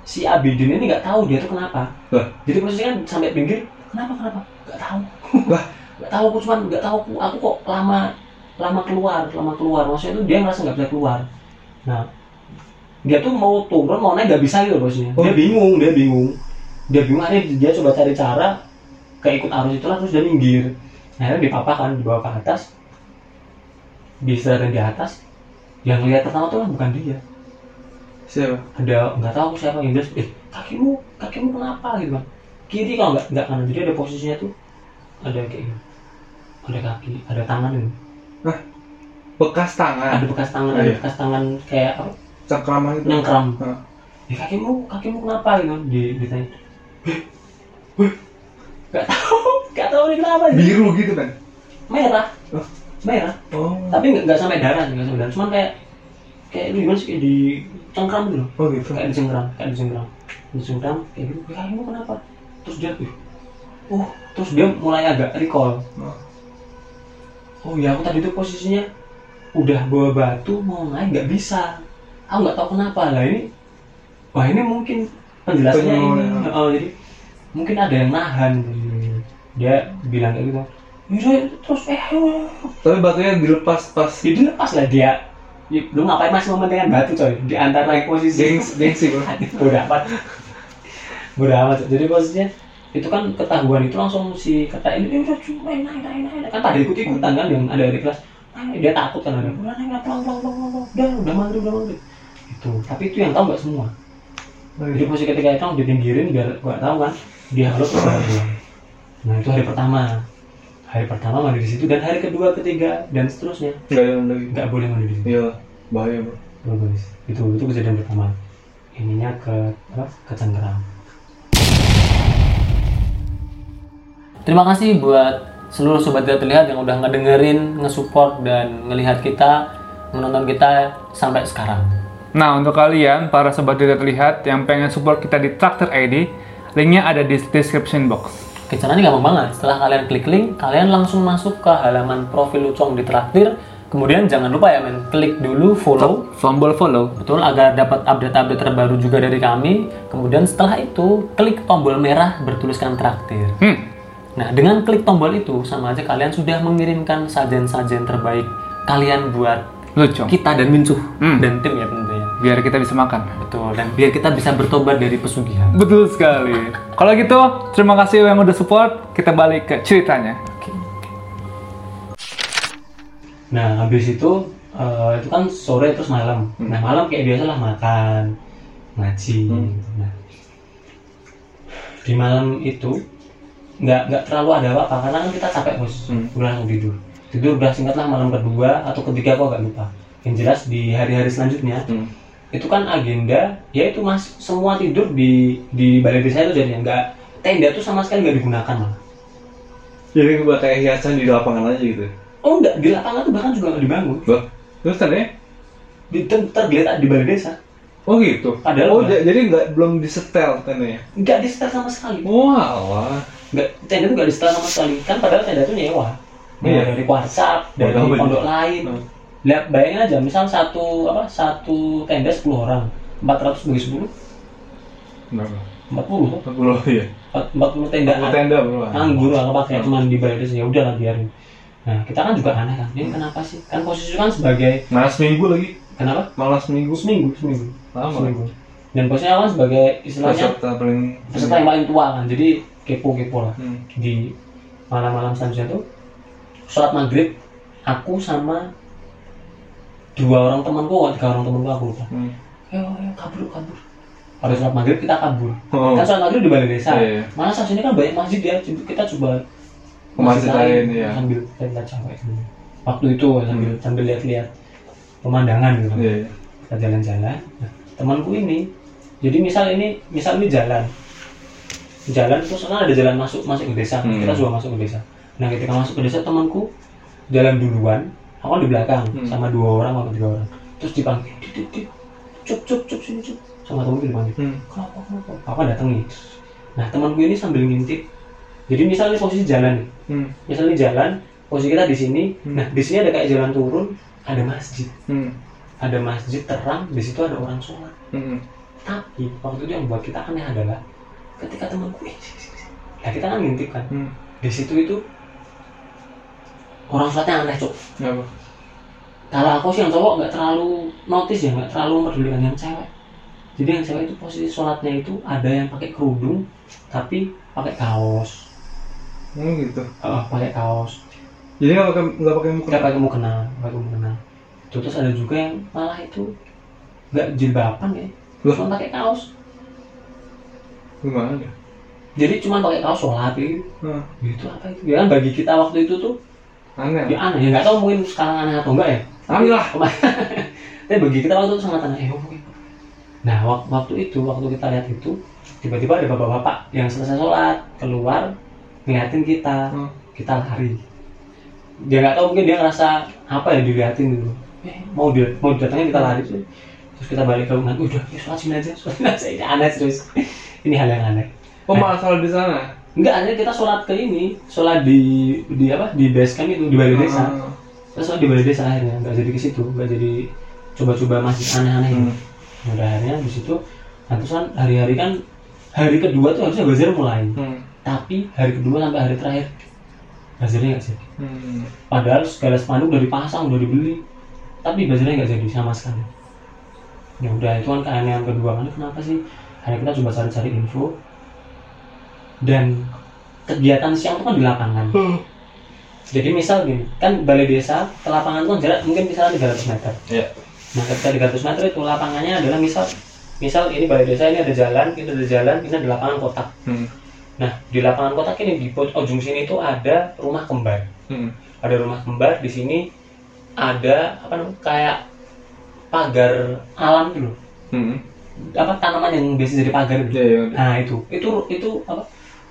si Abidin ini nggak tahu dia tuh kenapa. Lah. jadi posisinya kan sampai pinggir kenapa kenapa? Nggak tahu. Wah. [laughs] nggak tahu aku cuman nggak tahu. Aku, aku kok lama lama keluar lama keluar. Maksudnya itu dia ngerasa nggak bisa keluar. Nah dia tuh mau turun mau naik nggak bisa gitu bosnya dia Oh. bingung dia bingung. Dia bingung akhirnya dia coba cari cara keikut arus itulah terus dia minggir. Akhirnya dipapahkan dibawa ke atas. Diistirahatin di atas. Yang lihat pertama tuh kan bukan dia. Siapa? ada nggak tahu siapa yang bilang eh kakimu kakimu kenapa? gitu kan kiri kalau nggak nggak kanan jadi ada posisinya tuh ada kayak gini ada kaki ada tangan ini Bekas tangan. ada bekas tangan Oh, ada iya. bekas tangan kayak apa Cengkraman itu. nyengkram Hah. ya kakimu kakimu kenapa gitu di ditanya "Eh, weh, nggak tahu nggak tahu ini kenapa gitu. Biru gitu kan? merah Oh. merah Oh. tapi nggak nggak sampai darah nggak sampai darah cuman kayak kayak lu gimana sih kayak di cengkram gitu Oh gitu. kayak dicengkram kayak dicengkram dicengkram kayak gitu kamu kenapa terus dia "Ih, oh. Terus dia mulai agak recall. Oh. oh ya aku tadi tuh posisinya udah bawa batu mau naik nggak bisa. Aku nggak tahu kenapa. Lah ini wah ini mungkin penjelasannya ini. ya. oh jadi mungkin ada yang nahan. Dia bilang kayak gitu. Yaudah, terus eh ayo, ayo." Tapi batunya dilepas pas jadi lepas lah dia. Ya, lu ngapain masih mementingkan batu coy? Di antara posisi. Gengs gengsi bro. [laughs] Bodoh amat. Bodoh amat. Jadi posisinya itu kan ketahuan itu langsung si kata ini udah cuma naik naik naik naik kan pada ikut ikutan kan yang ada di kelas. Naik dia takut kan ada pelan pelan pelan pelan pelan. udah udah maghrib udah maghrib. Itu tapi itu yang tahu nggak semua. Jadi posisi ketika itu ditinggirin biar nggak tahu kan dia baru pulang. nah itu hari pertama. Hari pertama mandi di situ dan hari kedua ketiga dan seterusnya. Enggak ada lagi. nggak boleh mandi di situ Iya, bahaya bro. bagus. Itu itu kejadian pertama. Ininya ke apa ke Cengkerang terima kasih buat seluruh sobat tidak terlihat yang udah ngedengerin ngesupport dan ngelihat kita menonton kita sampai sekarang Nah, untuk kalian, para sobat tidak terlihat yang pengen support kita di Traktor ID, linknya ada di description box. Oke, caranya gampang banget. Setelah kalian klik link, kalian langsung masuk ke halaman profil Lucong di Traktir. Kemudian jangan lupa ya men, klik dulu follow Tombol follow. Betul, agar dapat update-update terbaru juga dari kami. Kemudian setelah itu, klik tombol merah bertuliskan traktir. Hmm, Nah, dengan klik tombol itu, sama aja kalian sudah mengirimkan sajian-sajian terbaik kalian buat lucu. kita dan Minsuh Hmm. dan tim ya tentunya. Biar kita bisa makan. Betul, dan biar kita bisa bertobat dari pesugihan. Betul sekali. Kalau gitu, terima kasih yang udah support. Kita balik ke ceritanya. Nah, habis itu eh, itu kan sore terus malam. Nah, malam kayak biasa lah makan, ngaji. gitu. Nah, di malam itu nggak nggak terlalu ada apa-apa karena kan kita capek bos, Hmm. udah langsung tidur. Tidur udah singkat lah malam kedua atau ketiga kok agak lupa. Yang jelas di hari-hari selanjutnya Hmm. itu kan agenda ya itu mas semua tidur di di balai desa itu jadinya nggak tenda tuh sama sekali nggak digunakan malah. Jadi buat kayak hiasan di lapangan aja gitu. oh enggak di lapangan tuh bahkan juga nggak dibangun Bah, terus tadi? di ter- tergeletak di balai desa Oh gitu. Padahal oh, enggak. jadi nggak belum disetel tendanya. nggak di setel sama sekali Wah, nggak tenda tuh nggak di setel sama sekali kan padahal tenda tuh nyewa nyewa Iya. dari WhatsApp dari pondok lain Hmm. lihat bayangin aja misal satu apa satu tenda 10 orang 400 bagi 10 berapa? 40 tuh 40 ya. 40 tenda Satu tenda bro. anggur lah pakai cuma di balai desa ya udah lah biarin nah kita kan juga aneh kan ini kenapa sih kan posisi kan sebagai Malah seminggu lagi. kenapa Malah seminggu. seminggu seminggu Lama. seminggu dan posisinya kan sebagai istilahnya Peserta paling. peserta yang paling tua kan jadi kepo-kepo lah Hmm. di malam-malam selanjutnya tuh sholat maghrib aku sama dua orang temanku atau tiga orang temanku aku lupa Hmm. ayo ayo kabur kabur habis sholat maghrib kita kabur Oh. kan sholat maghrib di balai desa Iya, iya. mana saat ini kan banyak masjid ya kita coba Ke masjid lain, iya. sambil tenda cewek waktu itu sambil sambil lihat-lihat pemandangan gitu Iya. iya. kita jalan-jalan nah, temanku ini jadi misal ini misal ini jalan jalan terus kan ada jalan masuk masuk ke desa Hmm. kita juga masuk ke desa nah ketika masuk ke desa temanku jalan duluan aku kan di belakang Hmm. sama dua orang atau tiga orang terus dipanggil "Dit, dit, dit. cup cup cup sini cup sama temanku dipanggil Hmm. kenapa kenapa aku kan datang nih nah temanku ini sambil ngintip jadi misal ini posisi jalan nih Hmm. misal ini jalan posisi kita di sini Hmm. nah di sini ada kayak jalan turun ada masjid Hmm. ada masjid terang di situ ada orang sholat Hmm. tapi waktu itu yang buat kita aneh adalah ketika temanku eh sini, sini, sini." nah kita kan ngintip kan Hmm. di situ itu orang sholatnya aneh cok Apa? kalau aku sih yang cowok nggak terlalu notice ya nggak terlalu mempedulikan yang cewek jadi yang cewek itu posisi sholatnya itu ada yang pakai kerudung tapi pakai kaos Oh gitu. Eh, pakai kaos Jadi nggak pakai nggak pakai muka. nggak pakai mukena nggak pakai mukena terus ada juga yang malah itu nggak jilbaban ya cuma pakai kaos Gimana? ya? jadi cuma pakai kaos sholat gitu Nah, itu apa itu ya kan bagi kita waktu itu tuh aneh. ya aneh ya nggak tahu mungkin sekarang aneh atau enggak ya Aneh lah. [laughs] tapi bagi kita waktu itu sangat aneh eh, apa ini? nah wak- waktu itu waktu kita lihat itu tiba-tiba ada bapak-bapak yang selesai sholat keluar ngeliatin kita Hmm. kita lari dia nggak tahu mungkin dia ngerasa apa ya diliatin dulu eh, mau dia mau datangnya kita lari tuh terus kita balik ke rumah udah ya sholat sini aja sholat sini aja aneh terus ini hal yang aneh. Oh malah salah di sana. enggak akhirnya kita sholat ke ini. Sholat di di apa? Di base camp itu di balai desa. Terus sholat di balai desa akhirnya. Nggak jadi ke situ. Nggak jadi coba-coba masjid aneh-aneh Hmm. Nah, udah akhirnya di situ kan hari-hari kan hari kedua tuh harusnya bazar mulai. Hmm. tapi hari kedua sampai hari terakhir. Bazarnya nggak jadi. Hmm. padahal segala spanduk udah dipasang udah dibeli. Tapi bazarnya nggak jadi sama sekali. Ya udah itu kan keanehan kedua. Kan kenapa sih akhirnya kita coba cari-cari info dan kegiatan siang itu kan di lapangan jadi misal gini kan balai desa ke lapangan itu kan jarak mungkin misalnya 300 meter Iya. nah ketika 300 meter itu lapangannya adalah misal misal ini balai desa ini ada jalan ini ada jalan ini ada lapangan kotak Hmm. nah di lapangan kotak ini di pojok ujung sini itu ada rumah kembar Hmm. ada rumah kembar di sini ada apa namanya kayak pagar alam dulu Hmm. Apa tanaman yang biasa jadi pagar gitu. Iya, iya. nah itu itu itu apa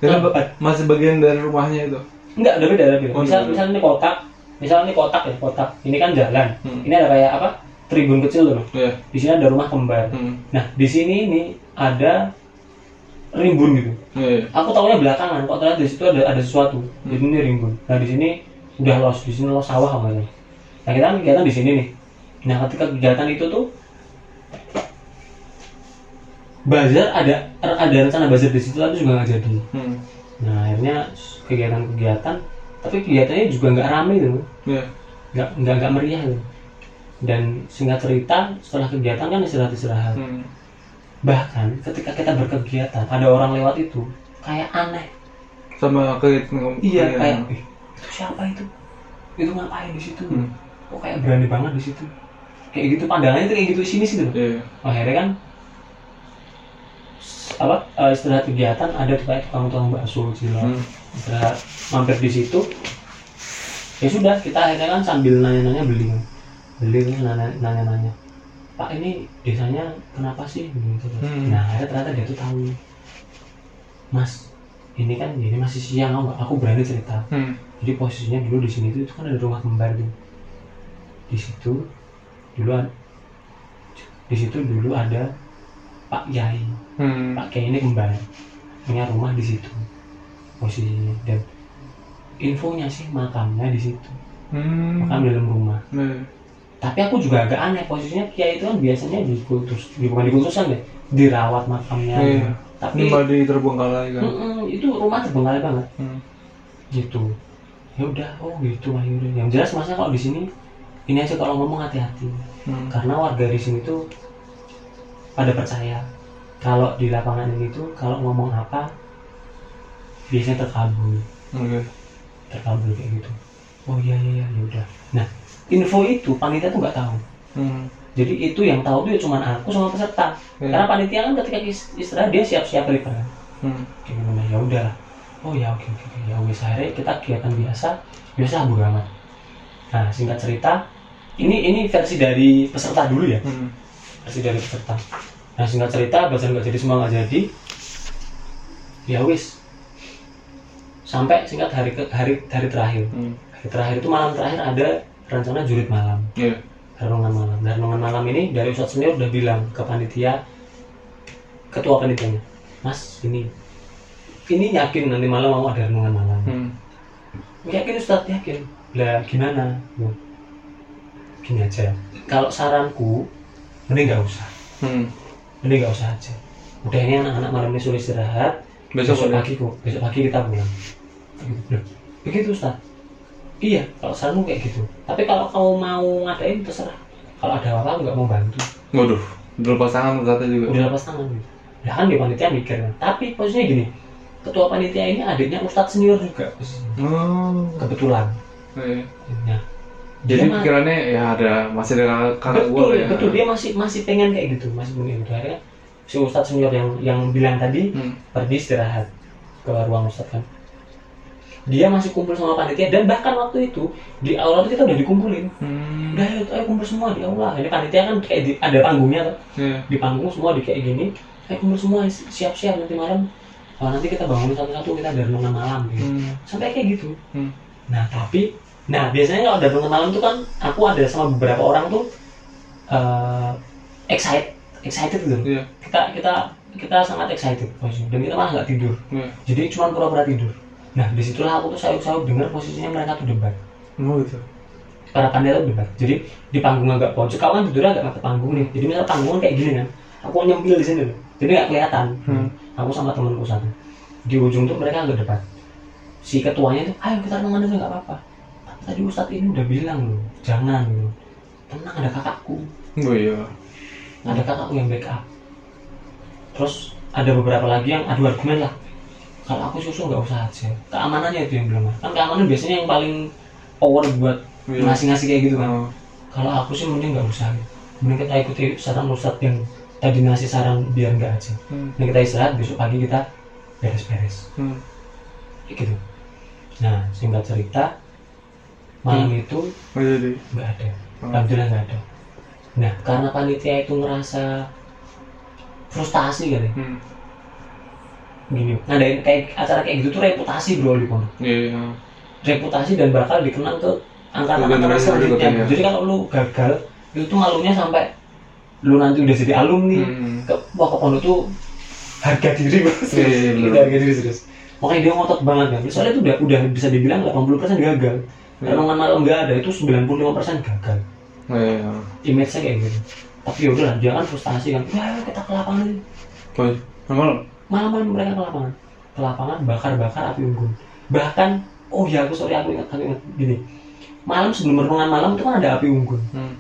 ba- masih bagian dari rumahnya itu. enggak udah beda udah beda Oh, misal misal ini kotak misal ini kotak ya kotak ini kan jalan Hmm. ini ada kayak apa tribun kecil tuh Iya. di sini ada rumah kembar Hmm. nah di sini ini ada rimbun gitu Iya. iya. aku tahunya belakangan kok ternyata di situ ada ada sesuatu jadi ini rimbun nah di sini udah los di sini los sawah namanya nah kita kan kegiatan di sini nih nah ketika kegiatan itu tuh bazar ada ada rencana bazar di situ tapi juga nggak jadi. Hmm. nah akhirnya kegiatan-kegiatan tapi kegiatannya juga nggak rame tuh Iya. nggak nggak nggak meriah tuh dan singkat cerita setelah kegiatan kan istirahat istirahat. Hmm. bahkan ketika kita berkegiatan ada orang lewat itu kayak aneh. Sama kegiatan iya kayak "Ih, itu siapa itu? Itu ngapain di situ? Hmm. kok kayak berani banget di situ? Kayak gitu pandangannya tuh kayak gitu sini sih tuh Iya. akhirnya kan apa eh, istirahat kegiatan ada kayak tukang-tukang bakso cilok Hmm. istirahat mampir di situ. Ya sudah kita akhirnya kan sambil nanya-nanya beli beli nanya-nanya pak ini desanya kenapa sih? Gitu Hmm. nah akhirnya ternyata dia tuh tahu. Mas ini kan ini masih siang aku nggak- aku berani cerita. Hmm. jadi posisinya dulu di sini tuh itu kan ada rumah kembar tuh. Di situ dulu di situ dulu ada Pak Yai Hmm. Pak Kiai ini kembar punya rumah di situ posisinya dan infonya sih makamnya di situ Hmm. makam dalam rumah Nah. tapi aku juga agak aneh posisinya Kiai itu kan biasanya di- bukan dikultusan deh dirawat makamnya Iya. tapi malah terbengkalai kan. Mm-mm, itu rumah terbengkalai banget Hmm. gitu ya udah oh gitu akhirnya yang jelas masnya kalau di sini ini aja kalau ngomong hati-hati Hmm. karena warga di sini tuh pada percaya. Kalau di lapangan ini tuh kalau ngomong apa biasanya terkabul. Oke. terkabul kayak gitu. Oh iya iya iya ya udah. Nah info itu panitia tuh nggak tahu. Hmm. jadi itu yang tahu tuh ya cuma aku sama peserta. Iya. karena panitia kan ketika is- istirahat dia siap-siap prepare Hmm. kayak gimana? Ya udah oh ya oke oke ya wes akhirnya kita kegiatan biasa biasa abu amat nah singkat cerita ini ini versi dari peserta dulu ya. Hmm. Versi dari peserta nah singkat cerita bahasa nggak jadi semua nggak jadi ya wis. Sampai singkat hari ke hari hari terakhir. Hmm. hari terakhir itu malam terakhir ada rencana jurit malam. Iya. renungan malam. Dan renungan malam ini dari Ustadz senior udah bilang ke panitia ketua panitianya mas ini ini yakin nanti malam mau ada renungan malam. Hmm. yakin Ustadz yakin. Lah gimana? Gini aja. Kalau saranku mending nggak usah Hmm. mending nggak usah aja udah ini anak-anak malam ini suruh istirahat Besok besok pagi kok besok pagi kita pulang begitu Ustaz iya kalau saranmu kayak gitu tapi kalau kamu mau ngadain terserah kalau ada apa-apa nggak mau bantu Waduh. Udah lepas tangan katanya juga. udah lepas tangan gitu ya kan di panitia mikir kan tapi posisinya gini ketua panitia ini adiknya Ustadz senior juga. Oh. kebetulan Iya. nah, Jadi dia pikirannya ya ada masih ada kakak- betul gua lah ya. betul dia masih masih pengen kayak gitu masih pengen gitu akhirnya si Ustadz senior yang yang bilang tadi Hmm. pergi istirahat ke ruang Ustadz kan dia masih kumpul sama panitia dan bahkan waktu itu di aula itu kita udah dikumpulin Hmm. udah ayo, ayo kumpul semua di aula ini panitia kan kayak di- ada panggungnya tuh Iya. di panggung semua di kayak gini ayo kumpul semua siap-siap nanti malam oh, nanti kita bangun satu-satu kita ada renungan malam gitu Hmm. sampai kayak gitu Hmm. nah tapi nah biasanya kalau ada renungan malam tuh kan aku ada sama beberapa orang tuh eh excited excited gitu. Iya. kita kita kita sangat excited. Posisinya dan kita malah nggak tidur. Iya. jadi cuma pura-pura tidur. Nah di situlah aku tuh sayup-sayup dengar posisinya mereka tuh debat. Oh gitu. para panitia tuh debat. Jadi di panggung agak pojok kau kan tidurnya agak mata panggung nih. Jadi misal panggung kayak gini kan aku nyempil di sini loh. Jadi nggak kelihatan. Hmm. aku sama temanku satu. Di ujung tuh mereka agak debat. Si ketuanya tuh ayo kita renungan aja nggak apa-apa tadi ustadz ini udah bilang loh jangan loh tenang ada kakakku Oh iya. ada kakakku yang backup terus ada beberapa lagi yang adu argumen lah kalau aku susu nggak usah aja keamanannya itu yang bilang kan keamanan biasanya yang paling power buat Iya. ngasih-ngasih kayak gitu kan Oh. kalau aku sih mending nggak usah mending kita ikuti saran ustadz yang tadi ngasih saran biar nggak aja Hmm. mending kita istirahat besok pagi kita beres-beres Hmm. gitu nah singkat cerita malam itu Oh, jadi. nggak ada Hmm. alhamdulillah nggak ada nah karena panitia itu ngerasa frustasi kali Hmm. gini ngadain kayak acara kayak gitu tuh reputasi bro di pondok Iya. iya. reputasi dan bakal dikenang ke angkatan Ke angkatan generasi selanjutnya berikutnya. jadi kalau lu gagal itu tuh malunya sampai lu nanti udah jadi alumni Hmm. ke wah ke pondok tuh harga diri bro Iya, iya, bener. Itu harga diri serius makanya dia ngotot banget kan soalnya itu udah udah bisa dibilang 80% gagal Iya. renungan malam nggak ada itu 95% gagal Oh, iya. image-nya kayak gitu tapi ya udahlah dia kan frustasi kan wah ayo kita ke lapangan aja." Oh, normal. malam-malam mereka ke lapangan ke lapangan bakar-bakar api unggun bahkan oh ya aku sorry aku ingat aku ingat gini malam sebelum renungan malam itu kan ada api unggun Hmm.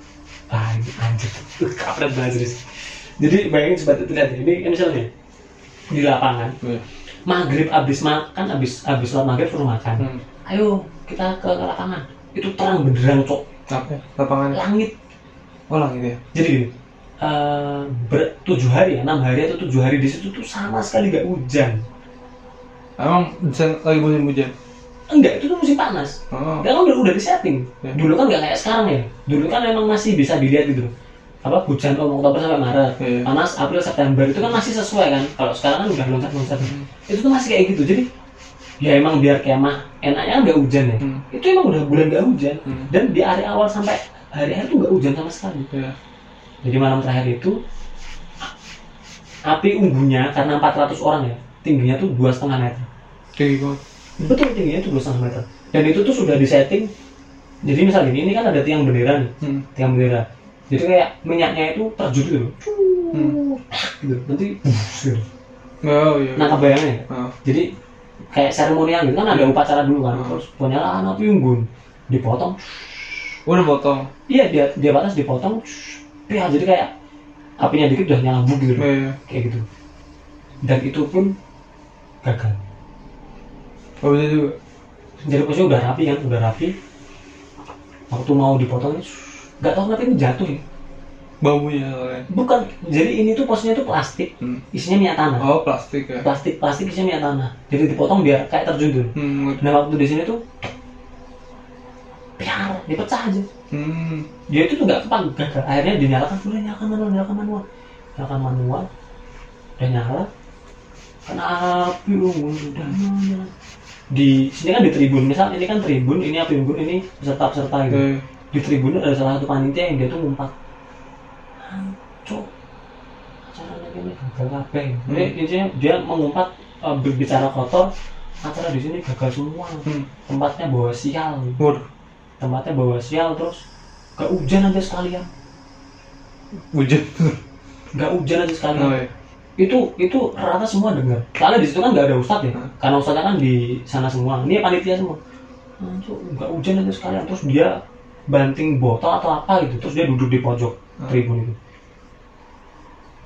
ah ini anjir kampret banget jadi bayangin sobat itu lihat ya. ini ini misalnya di lapangan Iya. maghrib abis makan abis abis sholat maghrib suruh makan Hmm. ayo kita ke, ke lapangan itu terang benderang cok Apa? Lapangan. langit Oh, langit ya. jadi gini eh, ber, tujuh hari ya enam hari atau tujuh hari di situ tuh sama sekali gak hujan Emang lagi musim hujan. enggak itu tuh musim panas Oh. Kan udah udah disetting. Ya. Dulu kan nggak kayak sekarang ya. Dulu kan memang masih bisa dilihat gitu. Apa hujan oh, Oktober sampai Maret, Iya. panas April September itu kan masih sesuai kan. Kalau sekarang kan udah loncat-loncat. Hmm. Itu tuh masih kayak gitu. Jadi ya emang biar kemah enaknya nggak hujan ya Hmm. itu emang udah bulan nggak hujan Hmm. dan di hari awal sampai hari akhir tuh nggak hujan sama sekali Iya. jadi malam terakhir itu api unggunya karena 400 orang ya tingginya tuh dua setengah meter Tinggi banget. betul tingginya tuh dua setengah meter dan itu tuh sudah disetting jadi misal gini ini kan ada tiang bendera nih Hmm. tiang bendera jadi kayak minyaknya itu terjun gitu loh Hmm. gitu nanti gitu. Oh iya. nah kebayangnya Ah. jadi kayak seremonial gitu kan ada upacara dulu kan Hmm. terus penyalaan api unggun dipotong Udah potong. iya dia dia batas dipotong ya jadi kayak apinya dikit udah nyala gitu Iya. iya. kayak gitu dan itu pun gagal Oh bisa juga. jadi posisinya udah rapi kan udah rapi waktu mau dipotong nggak tahu kenapa ini jatuh ya Bambunya soalnya. bukan jadi ini tuh posisinya tuh plastik Hmm. isinya minyak tanah Oh plastik ya. plastik plastik isinya minyak tanah jadi dipotong biar kayak terjun Hmm. nah waktu di sini tuh piar dipecah aja Hmm. dia itu tuh nggak kepan gagal akhirnya dinyalakan udah nyalakan manual nyalakan manual nyalakan manual udah nyala kan api unggun udah nyala di sini kan di tribun misal ini kan tribun ini api unggun ini peserta peserta gitu Iya. di tribun ada salah satu panitia yang dia tuh ngumpat hancur acaranya gini gagal kabeh. Jadi intinya dia mengumpat eh, berbicara kotor acara di sini gagal semua. Hmm. tempatnya bawa sial. Waduh. tempatnya bawa sial terus gak hujan aja sekalian. Hujan. gak hujan aja sekalian. Oh iya. itu itu rata semua dengar. Soalnya di situ kan nggak ada ustadz ya. Hmm. karena ustadznya kan di sana semua. Ini panitia semua. Hancur, nggak hujan aja sekalian. Terus dia banting botol atau apa gitu. Terus dia duduk di pojok Hmm. tribun itu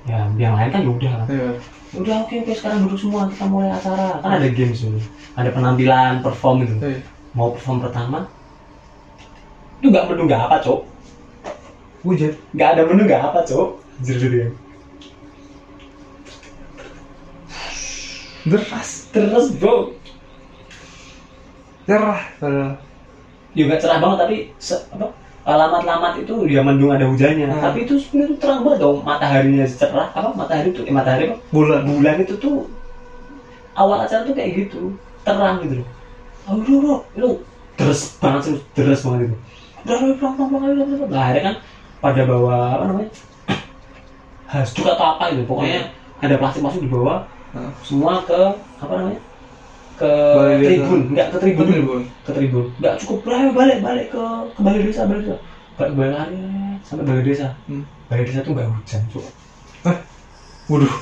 ya yang lain kan ya udah kan Iya. udah oke oke sekarang duduk semua kita mulai acara kan ada games dulu ada penampilan perform gitu Iya. mau perform pertama itu nggak menu nggak apa cok Hujan. nggak ada menu nggak apa cok jadi dia Deras. terus bro Cerah. Padahal. ya nggak cerah banget tapi se- apa alamat-alamat itu dia mendung ada hujannya. Hmm. tapi itu sebenarnya terang banget dong. Mataharinya cerah. Apa? Matahari itu eh, matahari apa? Bulan. bulan itu tuh awal acara tuh kayak gitu. Terang gitu loh. Oh lu lu lu deres banget sih deres banget itu. Udah pulang pulang pulang, pulang. nah akhirnya kan pada bawa apa namanya? [clears throat] Hasduk atau apa gitu. Pokoknya ada plastik plastik di bawah. Ah. semua ke apa namanya ke desa. tribun enggak ke tribun dulu Tribun. ke tribun nggak cukup balik balik balik ke ke balai desa balai desa balik balik lari sampai balai desa Hmm. balai desa tuh nggak hujan Cuk. Waduh.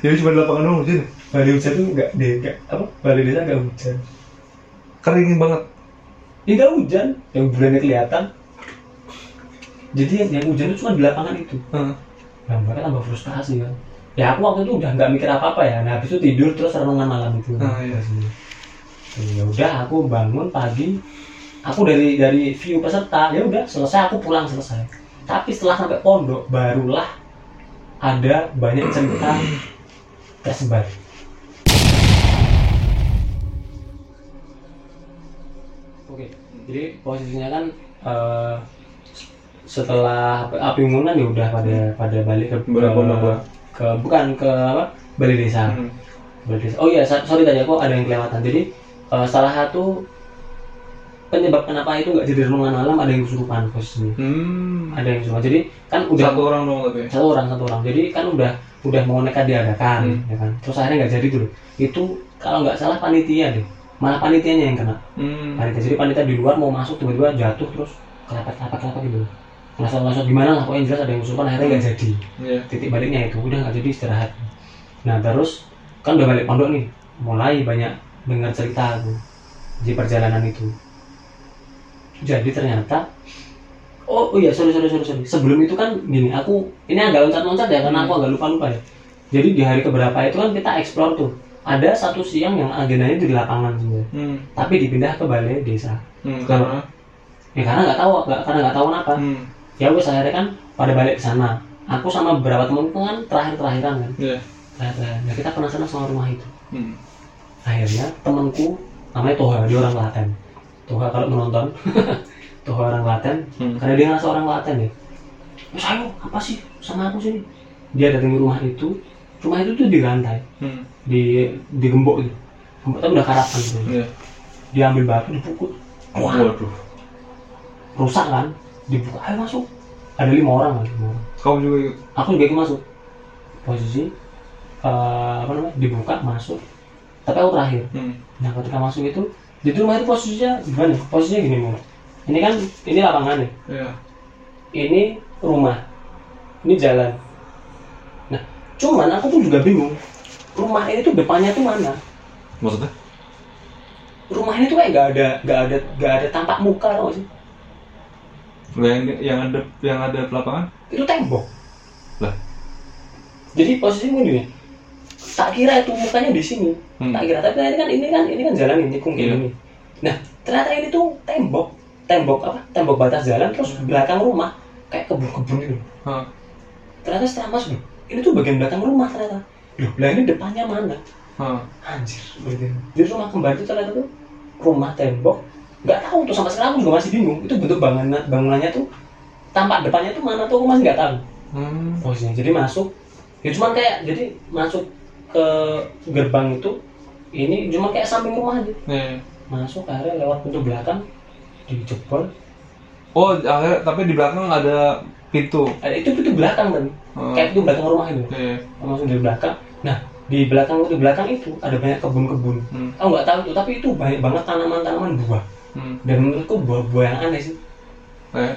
Jadi [laughs] cuma di lapangan doang hujan. balai hujan tuh nggak deh nggak apa balai desa nggak hujan Kering banget. ya nggak hujan yang bulannya kelihatan jadi yang, yang hujan itu cuma di lapangan itu Heeh. nah mereka tambah frustasi kan ya aku waktu itu udah nggak mikir apa apa ya. Nah habis itu tidur terus renungan malam itu. Ah, iya. ya udah aku bangun pagi. Aku dari dari view peserta ya udah selesai aku pulang selesai. Tapi setelah sampai pondok barulah ada banyak cerita tersebar. Oke jadi posisinya kan eh, setelah api unggun kan ya udah pada pada balik ke, pondok. Ke bukan ke apa balai desa Hmm. Balai desa. Oh iya, sorry tadi aku ada yang kelewatan. Jadi eh, salah satu penyebab kenapa itu nggak jadi renungan malam ada yang kesurupan posisinya. Hmm. Ada yang kesurupan. Jadi kan udah Satu orang doang tapi. satu orang satu orang. Jadi kan udah udah mau nekat diadakan, Hmm. ya kan. Terus akhirnya nggak jadi dulu. Itu kalau nggak salah panitia deh. Malah panitianya yang kena. Hmm. Panitia. Jadi panitia di luar mau masuk tiba-tiba jatuh terus kelapet kelapet kelapet gitu. Ngasal-ngasal gimana lah pokoknya jelas ada yang kesurupan akhirnya nggak jadi Iya. titik baliknya itu udah nggak jadi istirahat nah terus kan udah balik pondok nih mulai banyak dengar cerita aku di perjalanan itu jadi ternyata oh, oh iya sorry sorry sorry sorry sebelum itu kan gini aku ini agak loncat loncat ya karena aku agak lupa lupa ya jadi di hari keberapa itu kan kita explore tuh ada satu siang yang agendanya di lapangan sebenarnya Hmm. tapi dipindah ke balai desa Hmm. Karena. ya karena nggak tahu nggak karena nggak tahu kenapa Hmm. Ya wes akhirnya kan pada balik ke sana. Aku sama beberapa temanku kan terakhir terakhiran kan. Iya. terakhir terakhir nah, kita penasaran sama rumah itu. Hmm. akhirnya temanku namanya Toha dia orang Klaten. Toha kalau menonton [laughs] Toha orang Klaten. Hmm. karena dia ngerasa orang Klaten ya. Mas ayo apa sih? Sama aku sini. Dia datang ke rumah itu. Rumah itu tuh di lantai. Hmm. di digembok gitu. Tapi udah karapan gitu. Iya. diambil batu dipukul. Waduh. rusak kan dibuka ayo masuk. Ada lima orang kan lima orang. Kamu juga ikut. aku juga ikut masuk. Posisi eh, apa namanya dibuka masuk. Tapi aku terakhir. Hmm. nah ketika masuk itu di rumah itu posisinya gimana? Posisinya gini mau ini kan ini lapangan nih. Iya. ini rumah. Ini jalan. Nah cuman aku tuh juga bingung. Rumah ini tuh depannya tuh mana? Maksudnya? rumah ini tuh kayak gak ada gak ada gak ada tampak muka tau sih Yang yang ada yang ada lapangan? itu tembok Lah. jadi posisinya gini tak kira itu mukanya di sini Hmm. tak kira tapi ini kan ini kan ini kan jalan ini kungkil Iya. ini nah ternyata ini tuh tembok tembok apa tembok batas jalan terus belakang rumah kayak kebun-kebun gitu Hah. ternyata setelah masuk ini tuh bagian belakang rumah ternyata loh lah ini depannya mana Hah. anjir jadi rumah kembar itu ternyata tuh rumah tembok nggak tahu tuh sampai sekarang aku juga masih bingung itu bentuk bangunan bangunannya tuh tampak depannya tuh mana tuh aku masih nggak tahu Hmm. posisinya jadi masuk ya cuman kayak jadi masuk ke gerbang itu ini cuma kayak samping rumah aja Nih. masuk akhirnya lewat pintu belakang dijebol Oh, akhirnya tapi di belakang ada pintu. ada itu pintu belakang kan Hmm. kayak pintu belakang rumah itu Iya. masuk dari belakang nah di belakang itu belakang itu ada banyak kebun-kebun Hmm. aku nggak tahu tuh tapi itu banyak banget tanaman-tanaman buah Hmm. dan menurutku buah-buah yang aneh sih Eh.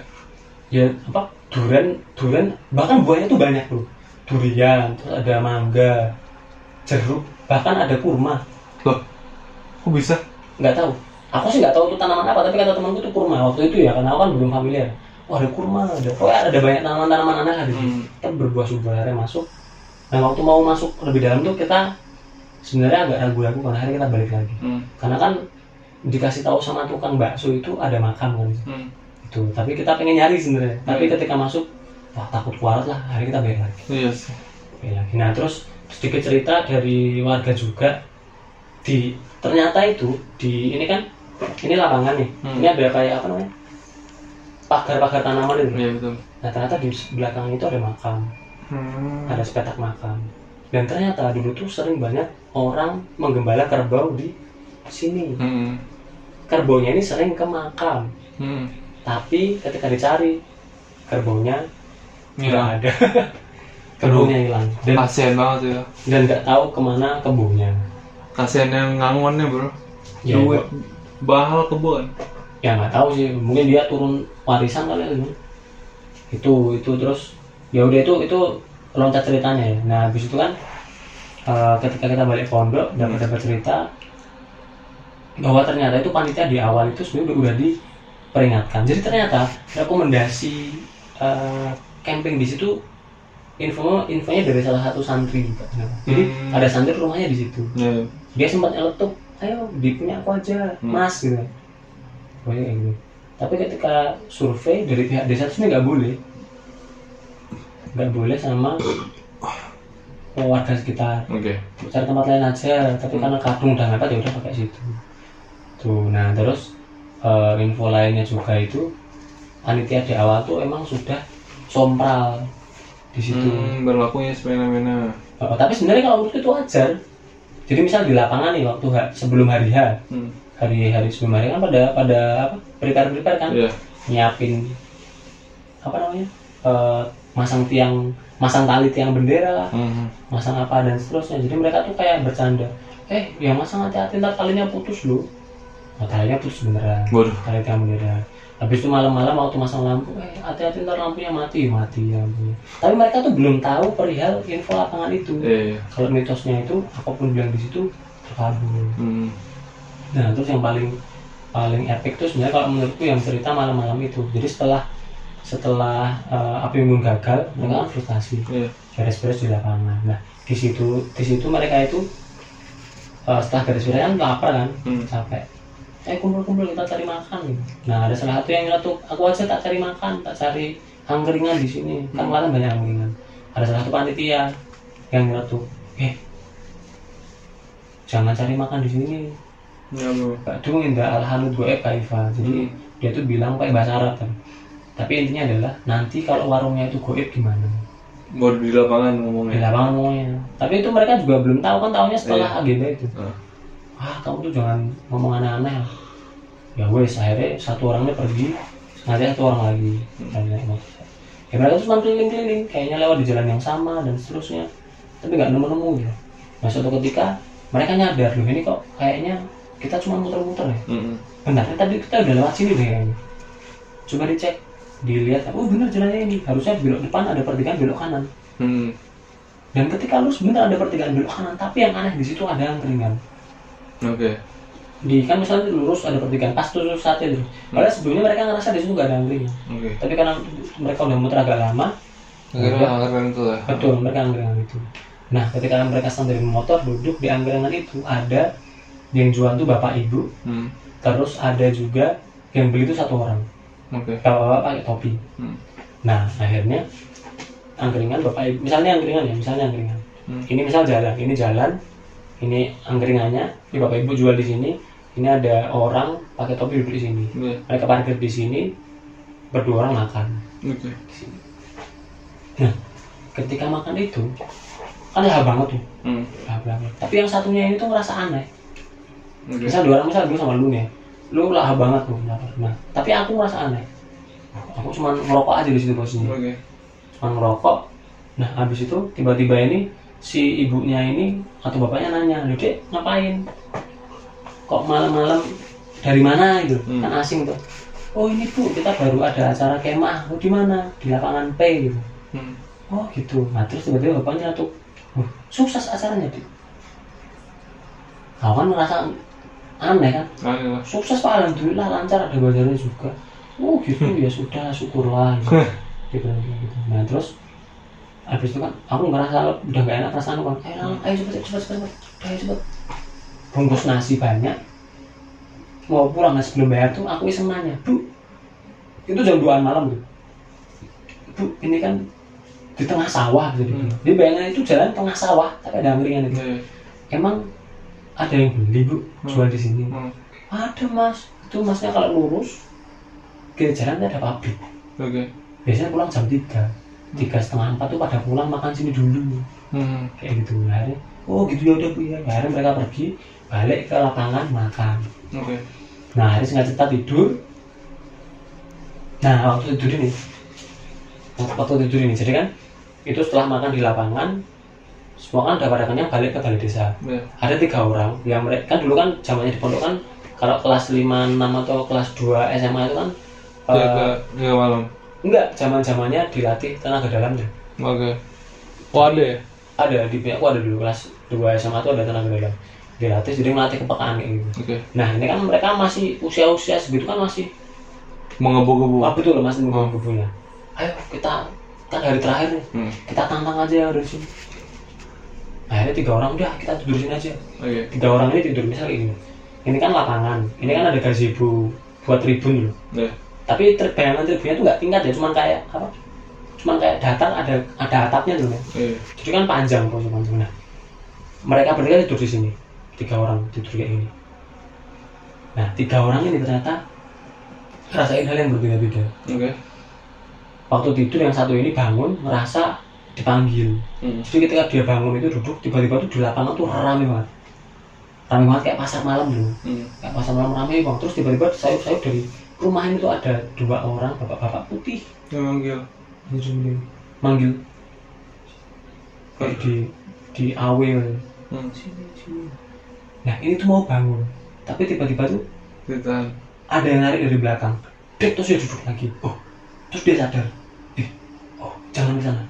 ya apa durian durian bahkan buahnya tuh banyak loh durian terus ada mangga jeruk bahkan ada kurma Loh. Kok bisa? nggak tahu aku sih nggak tahu itu tanaman apa tapi kata temanku itu kurma waktu itu ya karena aku kan belum familiar oh ada kurma ada pokoknya ada banyak tanaman-tanaman aneh situ Hmm. kita berbuah subur akhirnya masuk nah waktu mau masuk lebih dalam tuh kita sebenarnya agak ragu-ragu karena akhirnya kita balik lagi Hmm. karena kan dikasih tahu sama tukang bakso itu ada makam kan Hmm. itu tapi kita pengen nyari sebenarnya tapi Hmm. ketika masuk wah takut kualat lah akhirnya kita balik lagi Iya sih. balik lagi nah terus sedikit cerita dari warga juga di ternyata itu di ini kan ini lapangan nih Hmm. ini ada kayak apa namanya pagar-pagar tanaman itu Iya betul. nah ternyata di belakang itu ada makam Hmm. ada sepetak makam dan ternyata dulu tuh sering banyak orang menggembala kerbau di sini Hmm. Kerbaunya ini sering ke makam. Hmm. tapi ketika dicari kerbaunya nggak ada. [laughs] [laughs] kerbaunya hilang. Dan Kasian banget ya. dan nggak tahu ke mana kebunnya Kasian yang ngangonnya bro. Ya, Duit bahal kebun. ya nggak tahu sih. Mungkin dia turun warisan kali ya itu itu terus ya udah itu itu loncat ceritanya ya. Nah habis itu kan eh, ketika kita balik pondok dapat dapat cerita bahwa ternyata itu panitia di awal itu sebenarnya udah, diperingatkan. Jadi ternyata rekomendasi eh, camping di situ info infonya dari salah satu santri juga jadi Hmm. ada santri rumahnya di situ. Iya. dia sempat nyeletuk ayo di punya aku aja Hmm. mas gitu. Pokoknya kayak gitu. Tapi ketika survei dari pihak desa itu nggak boleh. Nggak boleh sama warga sekitar. Oke. cari tempat lain aja tapi karena kadung udah ngepet ya udah pakai situ tuh nah terus eh, info lainnya juga itu panitia di awal tuh emang sudah sompral di situ Hmm, berlakunya semena-mena. Oh, tapi sebenarnya kalau menurutku itu wajar. Jadi misal di lapangan nih waktu ha- sebelum hari H, Hmm. hari hari sebelum hari kan pada pada apa prepare prepare kan Iya. nyiapin apa namanya Eh, masang tiang masang tali tiang bendera Hmm. masang apa dan seterusnya jadi mereka tuh kayak bercanda eh yang masang hati-hati ntar talinya putus loh oh, talinya putus beneran Waduh. tali bendera habis itu malam-malam waktu masang lampu eh hati-hati ntar lampunya mati mati lampunya tapi mereka tuh belum tahu perihal info lapangan itu iya. kalau mitosnya itu apa pun bilang di situ terkabul Hmm. nah terus yang paling paling epic tuh sebenarnya kalau menurutku yang cerita malam-malam itu jadi setelah setelah eh, api unggun gagal mereka kan frustasi Iya. beres-beres di lapangan nah di situ di situ mereka itu eh, setelah beres-beres kan lapar kan Hmm. capek eh kumpul-kumpul kita cari makan. Nah ada salah satu yang nyeletuk aku aja tak cari makan tak cari angkringan di sini. Kan kemarin banyak angkringan ada salah satu panitia yang nyeletuk eh jangan cari makan di sini. Ya. Badung indah alhanud goe kaifa jadi dia tuh bilang pakai bahasa Arab kan. Tapi intinya adalah nanti kalau warungnya itu goib gimana? Baru di lapangan di ngomongnya. lapangan ngomongnya. Tapi itu mereka juga belum tahu kan tahunya setelah Iya. agenda itu. Ah. Ah kamu tuh jangan ngomong aneh-aneh. Ya wes akhirnya satu orangnya pergi sengaja satu orang lagi. Motor ya mereka tuh cuma keliling-keliling kayaknya lewat di jalan yang sama dan seterusnya tapi nggak nemu-nemu gitu. Nah suatu ketika mereka nyadar loh ini kok kayaknya kita cuma muter-muter ya? Mm-mm. benar tadi kita udah lewat sini deh kayaknya. Coba dicek dilihat oh bener jalannya ini harusnya belok depan ada pertigaan belok kanan. Mm. dan ketika lu sebentar ada pertigaan belok kanan tapi yang aneh di situ ada angkringan Oke. di kan misalnya lurus ada pertigaan pas tuh saat itu padahal sebelumnya mereka ngerasa di situ gak ada angkringan Oke. tapi karena mereka udah muter agak lama Akhirnya anggaran itu lah. betul mereka angkringan itu nah ketika mereka sedang dari motor duduk di angkringan itu ada yang jual tuh bapak ibu Hmm. terus ada juga yang beli itu satu orang Oke. bapak-bapak pakai topi Hmm. nah akhirnya angkringan bapak ibu misalnya angkringan ya misalnya angkringan Hmm. ini misal jalan ini jalan ini angkringannya ini bapak ibu jual di sini. Ini ada orang pakai topi duduk di sini. Iya. mereka parkir di sini. Berdua orang makan. Oke. di sini. Nah ketika makan itu kan lahap banget tuh. Hmm. lahap banget. Tapi yang satunya ini tuh ngerasa aneh. Oke. misal dua orang misal gue sama lu nih. Lu lahap banget tuh nah tapi aku ngerasa aneh. Aku cuma ngerokok aja di situ posisinya. Oke. cuma ngerokok. Nah habis itu tiba-tiba ini si ibunya ini atau bapaknya nanya lu dek ngapain? Kok malam-malam dari mana gitu? Hmm. kan asing tuh oh ini bu kita baru ada acara kemah. Oh di mana? Di lapangan P gitu. Hmm. oh gitu. Nah terus tiba-tiba bapaknya tuh "Wah, sukses acaranya tuh aku kan ngerasa aneh kan? Aneh lah. sukses pak. Alhamdulillah lancar. Ada bayarannya juga. Oh gitu. [laughs] Ya sudah syukurlah. [laughs] Gitu. Kayak gitu. nah terus habis itu kan aku ngerasa udah gak enak perasaan kan. Ayo Lang, ayo cepet cepet cepet cepet. Ayo cepet. Bungkus nasi banyak. Mau pulang nasi belum bayar tuh aku iseng nanya bu itu jam 2 malam tuh. Bu ini kan di tengah sawah gitu. Hmm. dia bayangin itu jalan tengah sawah tapi ada angkringan itu Iya. emang ada yang beli bu? Jual di sini? Hmm. ada mas. Itu masnya kalau lurus ke jalan ada pabrik. Oke. biasanya pulang jam 3 tiga setengah empat tuh pada pulang makan sini dulu Hmm. kayak gitu akhirnya oh gitu ya udah bu ya akhirnya mereka pergi balik ke lapangan makan Oke. nah akhirnya singkat cerita tidur nah waktu tidur ini waktu tidur ini jadi kan itu setelah makan di lapangan semua kan udah pada kenyang balik ke balai desa Iya. ada tiga orang yang mereka kan dulu kan zamannya di pondok kan kalau kelas 5, 6 atau kelas 2 SMA itu kan eh, Jaga jaga malam. Enggak zaman zamannya dilatih tenaga dalam deh Oke. Oh ada ya? ada di aku ada dulu kelas 2 SMA itu ada tenaga dalam dilatih jadi melatih kepekaan kayak gitu Oke. nah ini kan mereka masih usia-usia segitu kan masih Mengebu-gebu. wah betul masih nunggu bubunya ayo kita kan hari terakhir nih Hmm. kita tantang aja dari sini akhirnya tiga orang udah kita tidur sini aja Oke. tiga orang ini tidur misal gini ini kan lapangan ini kan ada gazebo buat tribun loh Iya. Tapi ter- bayangan tribunnya tuh nggak tingkat ya cuman kayak apa? Cuman kayak datar ada ada atapnya tuh kan Iya. jadi kan panjang posisi panjang nah mereka bertiga tidur di sini tiga orang tidur kayak gini. Nah tiga orang ini ternyata ngerasain hal yang berbeda-beda. Oke. waktu tidur yang satu ini bangun merasa dipanggil. Hmm. jadi ketika dia bangun itu duduk tiba-tiba tuh di lapangan tuh rame banget. Rame banget kayak pasar malam dulu Hmm. kayak pasar malam rame bang. Terus tiba-tiba sayup-sayup dari rumah ini tuh ada dua orang bapak-bapak putih. Yang manggil. manggil manggil. Kayak di di awil. Hmm. sini sini nah ini tuh mau bangun. Tapi tiba-tiba tuh ada yang narik dari belakang. Dek, terus dia duduk lagi. Oh terus dia sadar. Eh oh jangan ke sana.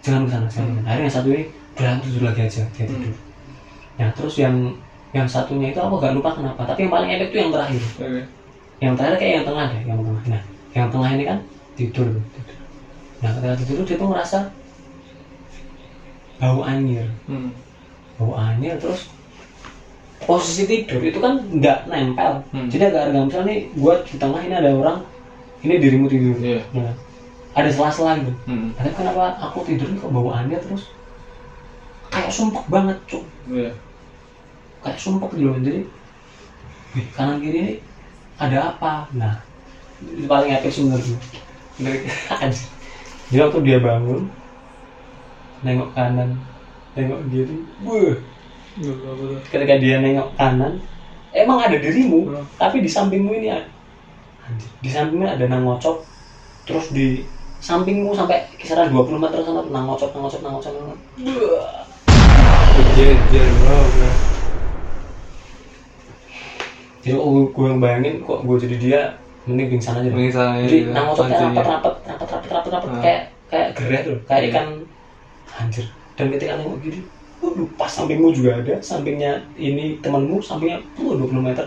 Jangan ke sana jangan sana. Akhirnya yang satu ini udah tidur lagi aja dia tidur. Nah terus yang yang satunya itu aku gak lupa kenapa tapi yang paling epic tuh yang terakhir. Oke. Yang terakhir kayak yang tengah deh yang tengah nah yang tengah ini kan tidur nah ketika tidur dia tuh ngerasa bau anyir Hmm. bau anyir terus posisi tidur itu kan nggak nempel Hmm. jadi agak agak misalnya nih gua di tengah ini ada orang ini dirimu tidur Iya. nah, ada sela-sela gitu Hmm. tapi kenapa aku tidur kok bau anyir terus kayak sumpek banget cuk Iya. kayak sumpek gitu jadi kanan kiri ini ada apa nah itu paling epic sebenarnya jadi waktu dia bangun nengok kanan nengok kiri buh ketika dia nengok kanan emang ada dirimu Hmm. tapi di sampingmu ini ada di sampingmu ada nang ngocok terus di sampingmu sampai kisaran 20 meter sana tuh nang ngocok nang ngocok nang ngocok nang ngocok. Wah. Jejer bro. Jadi kok gue, yang bayangin kok gue jadi dia mending pingsan aja. Pingsan aja, jadi iya. nang Pancinya. rapat rapat rapat rapat rapat rapat Ah. kayak kayak gereh tuh kayak Iya. ikan anjir dan ketika nengok gini waduh pas sampingmu juga ada sampingnya ini temanmu sampingnya wah 20 meter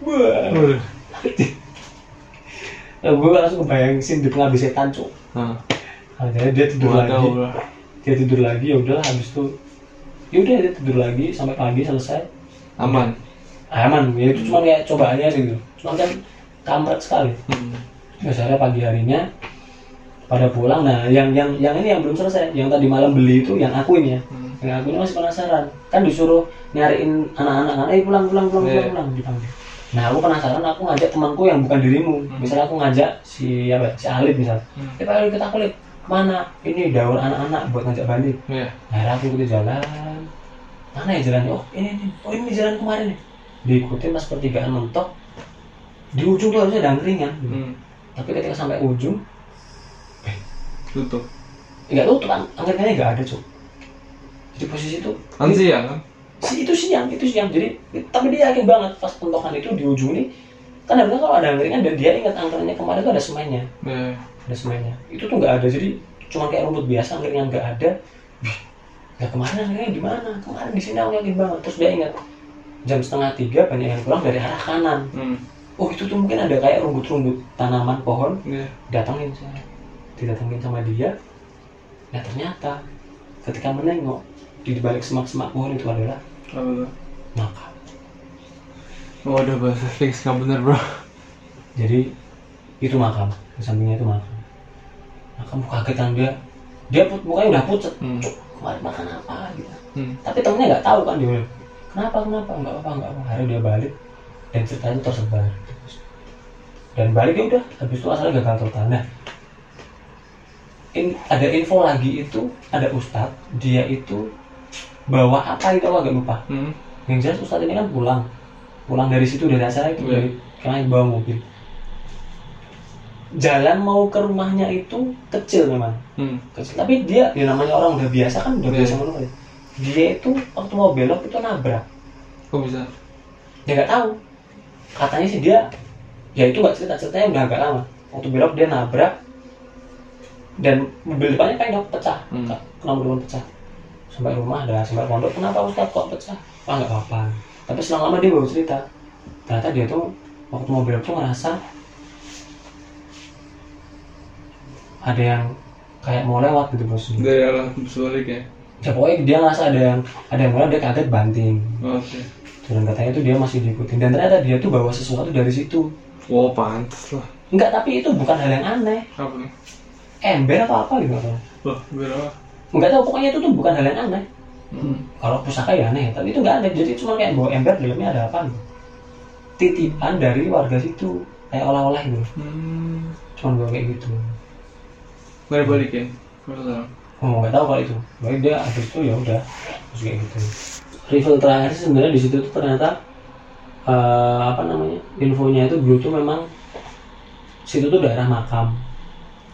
wah Waduh. ya, gue langsung kebayang scene di pengabdi setan cuk Nah, akhirnya dia tidur lagi bro. dia tidur lagi ya udahlah habis itu ya udah dia tidur lagi sampai pagi selesai Aman. Aman ya itu cuma kayak cobaannya gitu. Cuma kan kampret sekali. Hmm. biasanya pagi harinya pada pulang nah yang yang yang ini yang belum selesai yang tadi malam beli itu yang akuin ya. Hmm. yang akuin masih penasaran. Kan disuruh nyariin anak-anak kan eh pulang pulang pulang pulang Iya. pulang nah aku penasaran aku ngajak temanku yang bukan dirimu. Misalnya aku ngajak si apa si Alif misal Hmm. eh Pak Alif kita kulit ke mana ini daur anak-anak buat ngajak balik Iya. akhirnya aku ikuti jalan. Mana ya jalannya? Oh ini ini. Oh ini jalan kemarin nih diikutin pas pertigaan mentok di ujung tuh harusnya ada angkringan. Hmm. tapi ketika sampai ujung Tutup. nggak tutup kan angkringannya nggak ada cuy jadi posisi itu Kan siang kan? si itu siang itu siang. Jadi tapi dia yakin banget pas pentokan itu di ujung ini kan harusnya kalau ada angkringan dan dia ingat angkringannya kemarin itu ada semennya. Iya. ada semennya. Itu tuh nggak ada. Jadi cuma kayak rumput biasa angkringan nggak ada. Ya kemarin angkringannya di mana kemarin di sini aku yakin banget. Terus dia ingat jam setengah tiga banyak yang pulang dari arah kanan Hmm. oh itu tuh mungkin ada kayak rumput-rumput tanaman pohon Iya. datangin saya didatengin sama dia nah ternyata ketika menengok di balik semak-semak pohon itu adalah tuh? makam Waduh bahasa fix nggak bener bro. jadi itu makam di sampingnya itu makam makam kaget kan dia dia put, mukanya udah pucet Hmm. Kemarin makan apa gitu Hmm. tapi temennya nggak tahu kan dia kenapa kenapa nggak apa nggak apa akhirnya dia balik dan cerita itu tersebar dan balik ya udah habis itu asalnya gagal total nah in- ada info lagi itu ada ustadz dia itu bawa apa itu aku agak lupa Hmm. yang jelas ustadz ini kan pulang pulang dari situ dari acara itu Iya. dari karena bawa mobil jalan mau ke rumahnya itu kecil memang Hmm. kecil tapi dia ya namanya orang udah biasa kan udah Iya. biasa ya. Dia itu waktu mau belok itu nabrak. Kok bisa? dia nggak tahu. Katanya sih dia ya itu nggak cerita ceritanya udah agak lama. Waktu belok dia nabrak dan mobil depannya penyok pecah. Hmm. kenapa depan pecah. Sampai rumah ada sampai pondok kenapa Ustaz kok pecah? Ah nggak apa-apa. Tapi selang lama dia baru cerita. Ternyata dia tuh waktu mau belok tuh ngerasa ada yang kayak mau lewat gitu bos. Dari arah balik ya. Ya pokoknya dia ngerasa ada yang ada yang mau lewat, dia kaget banting Oke. dan katanya itu dia masih diikutin dan ternyata dia tuh bawa sesuatu dari situ Wow pantes lah. enggak tapi itu bukan hal yang aneh Apa nih? ember atau apa gitu. Loh, biar apa? nggak tahu pokoknya itu tuh bukan hal yang aneh Hmm. kalau pusaka ya aneh tapi itu nggak aneh jadi cuma kayak bawa ember dalamnya ada apa gitu titipan dari warga situ kayak olah-olah gitu Hmm. cuma bawa kayak gitu Nggak dibalikin. Masalah. Oh nggak tahu kalau itu baik dia habis itu ya udah terus kayak gitu rival terakhir sebenarnya di situ tuh ternyata eh, apa namanya infonya itu dulu tuh memang situ tuh daerah makam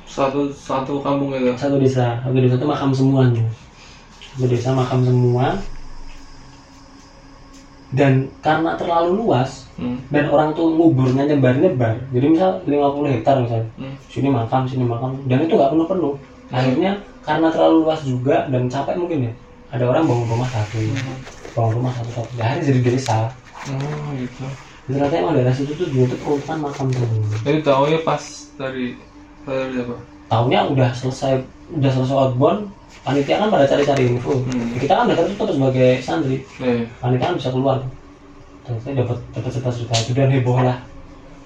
Satu satu kampung itu. satu desa satu desa itu makam semuanya satu desa makam semua dan karena terlalu luas Hmm. dan orang tuh nguburnya nyebar nyebar jadi misal 50 hektar misalnya Hmm. sini makam sini makam dan itu nggak penuh penuh akhirnya karena terlalu luas juga dan capek mungkin ya ada orang bangun rumah satu. Bangun rumah satu satu. Ya, akhirnya jadi desa Oh gitu. ternyata emang daerah situ tuh dulu tuh peruntukan makam semua Jadi tahu ya pas dari dari apa? tahunnya udah selesai udah selesai outbound panitia kan pada cari-cari info. Hmm. kita kan udah tertutup sebagai santri. Eh. panitia kan bisa keluar. Ternyata dapat dapat cerita-cerita itu dan heboh lah.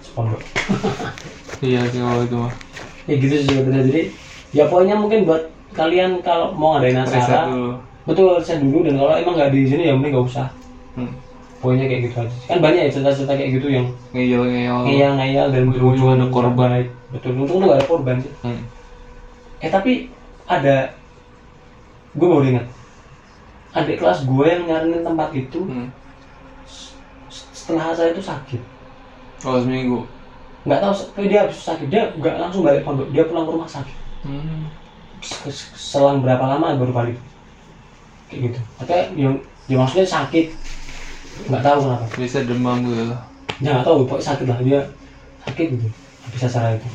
Sepondok. Iya sih kalau itu mah. [laughs] ya gitu sih sebetulnya jadi ya pokoknya mungkin buat kalian kalau mau ngadain acara betul riset dulu dan kalau emang nggak di sini ya mending nggak usah Hmm. pokoknya kayak gitu aja kan banyak ya cerita-cerita kayak gitu yang Ngeyel ngeyel. ngeyel-ngeyel dan Ujung-ujung ada korban. baik. betul untung tuh gak ada korban sih Hmm. eh tapi ada gue baru ingat adik kelas gue yang nyariin tempat itu Hmm. setelah asar itu sakit Oh seminggu. nggak tahu dia habis sakit dia nggak langsung balik pondok dia pulang ke rumah sakit Hmm. Selang berapa lama baru balik kayak gitu. Tapi yang ya maksudnya sakit? Nggak tahu kenapa. Bisa demam gitu. Lah. ya nggak tahu. Pokoknya sakit lah. Dia sakit gitu. Habis acara itu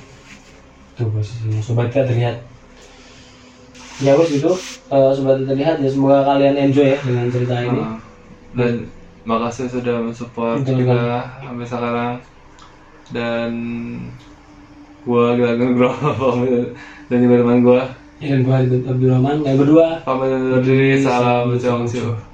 tuh posisinya sobat kita terlihat. Ya wes gitu. Eh, sobat kita terlihat ya semoga kalian enjoy ya dengan cerita ini. Ah. Dan makasih sudah mensupport juga. sampai sekarang. Dan gua gak Nugroho pamit dan juga teman gua ya, dan gua Abdul Rahman yang berdua pamit undur diri salam Jongsu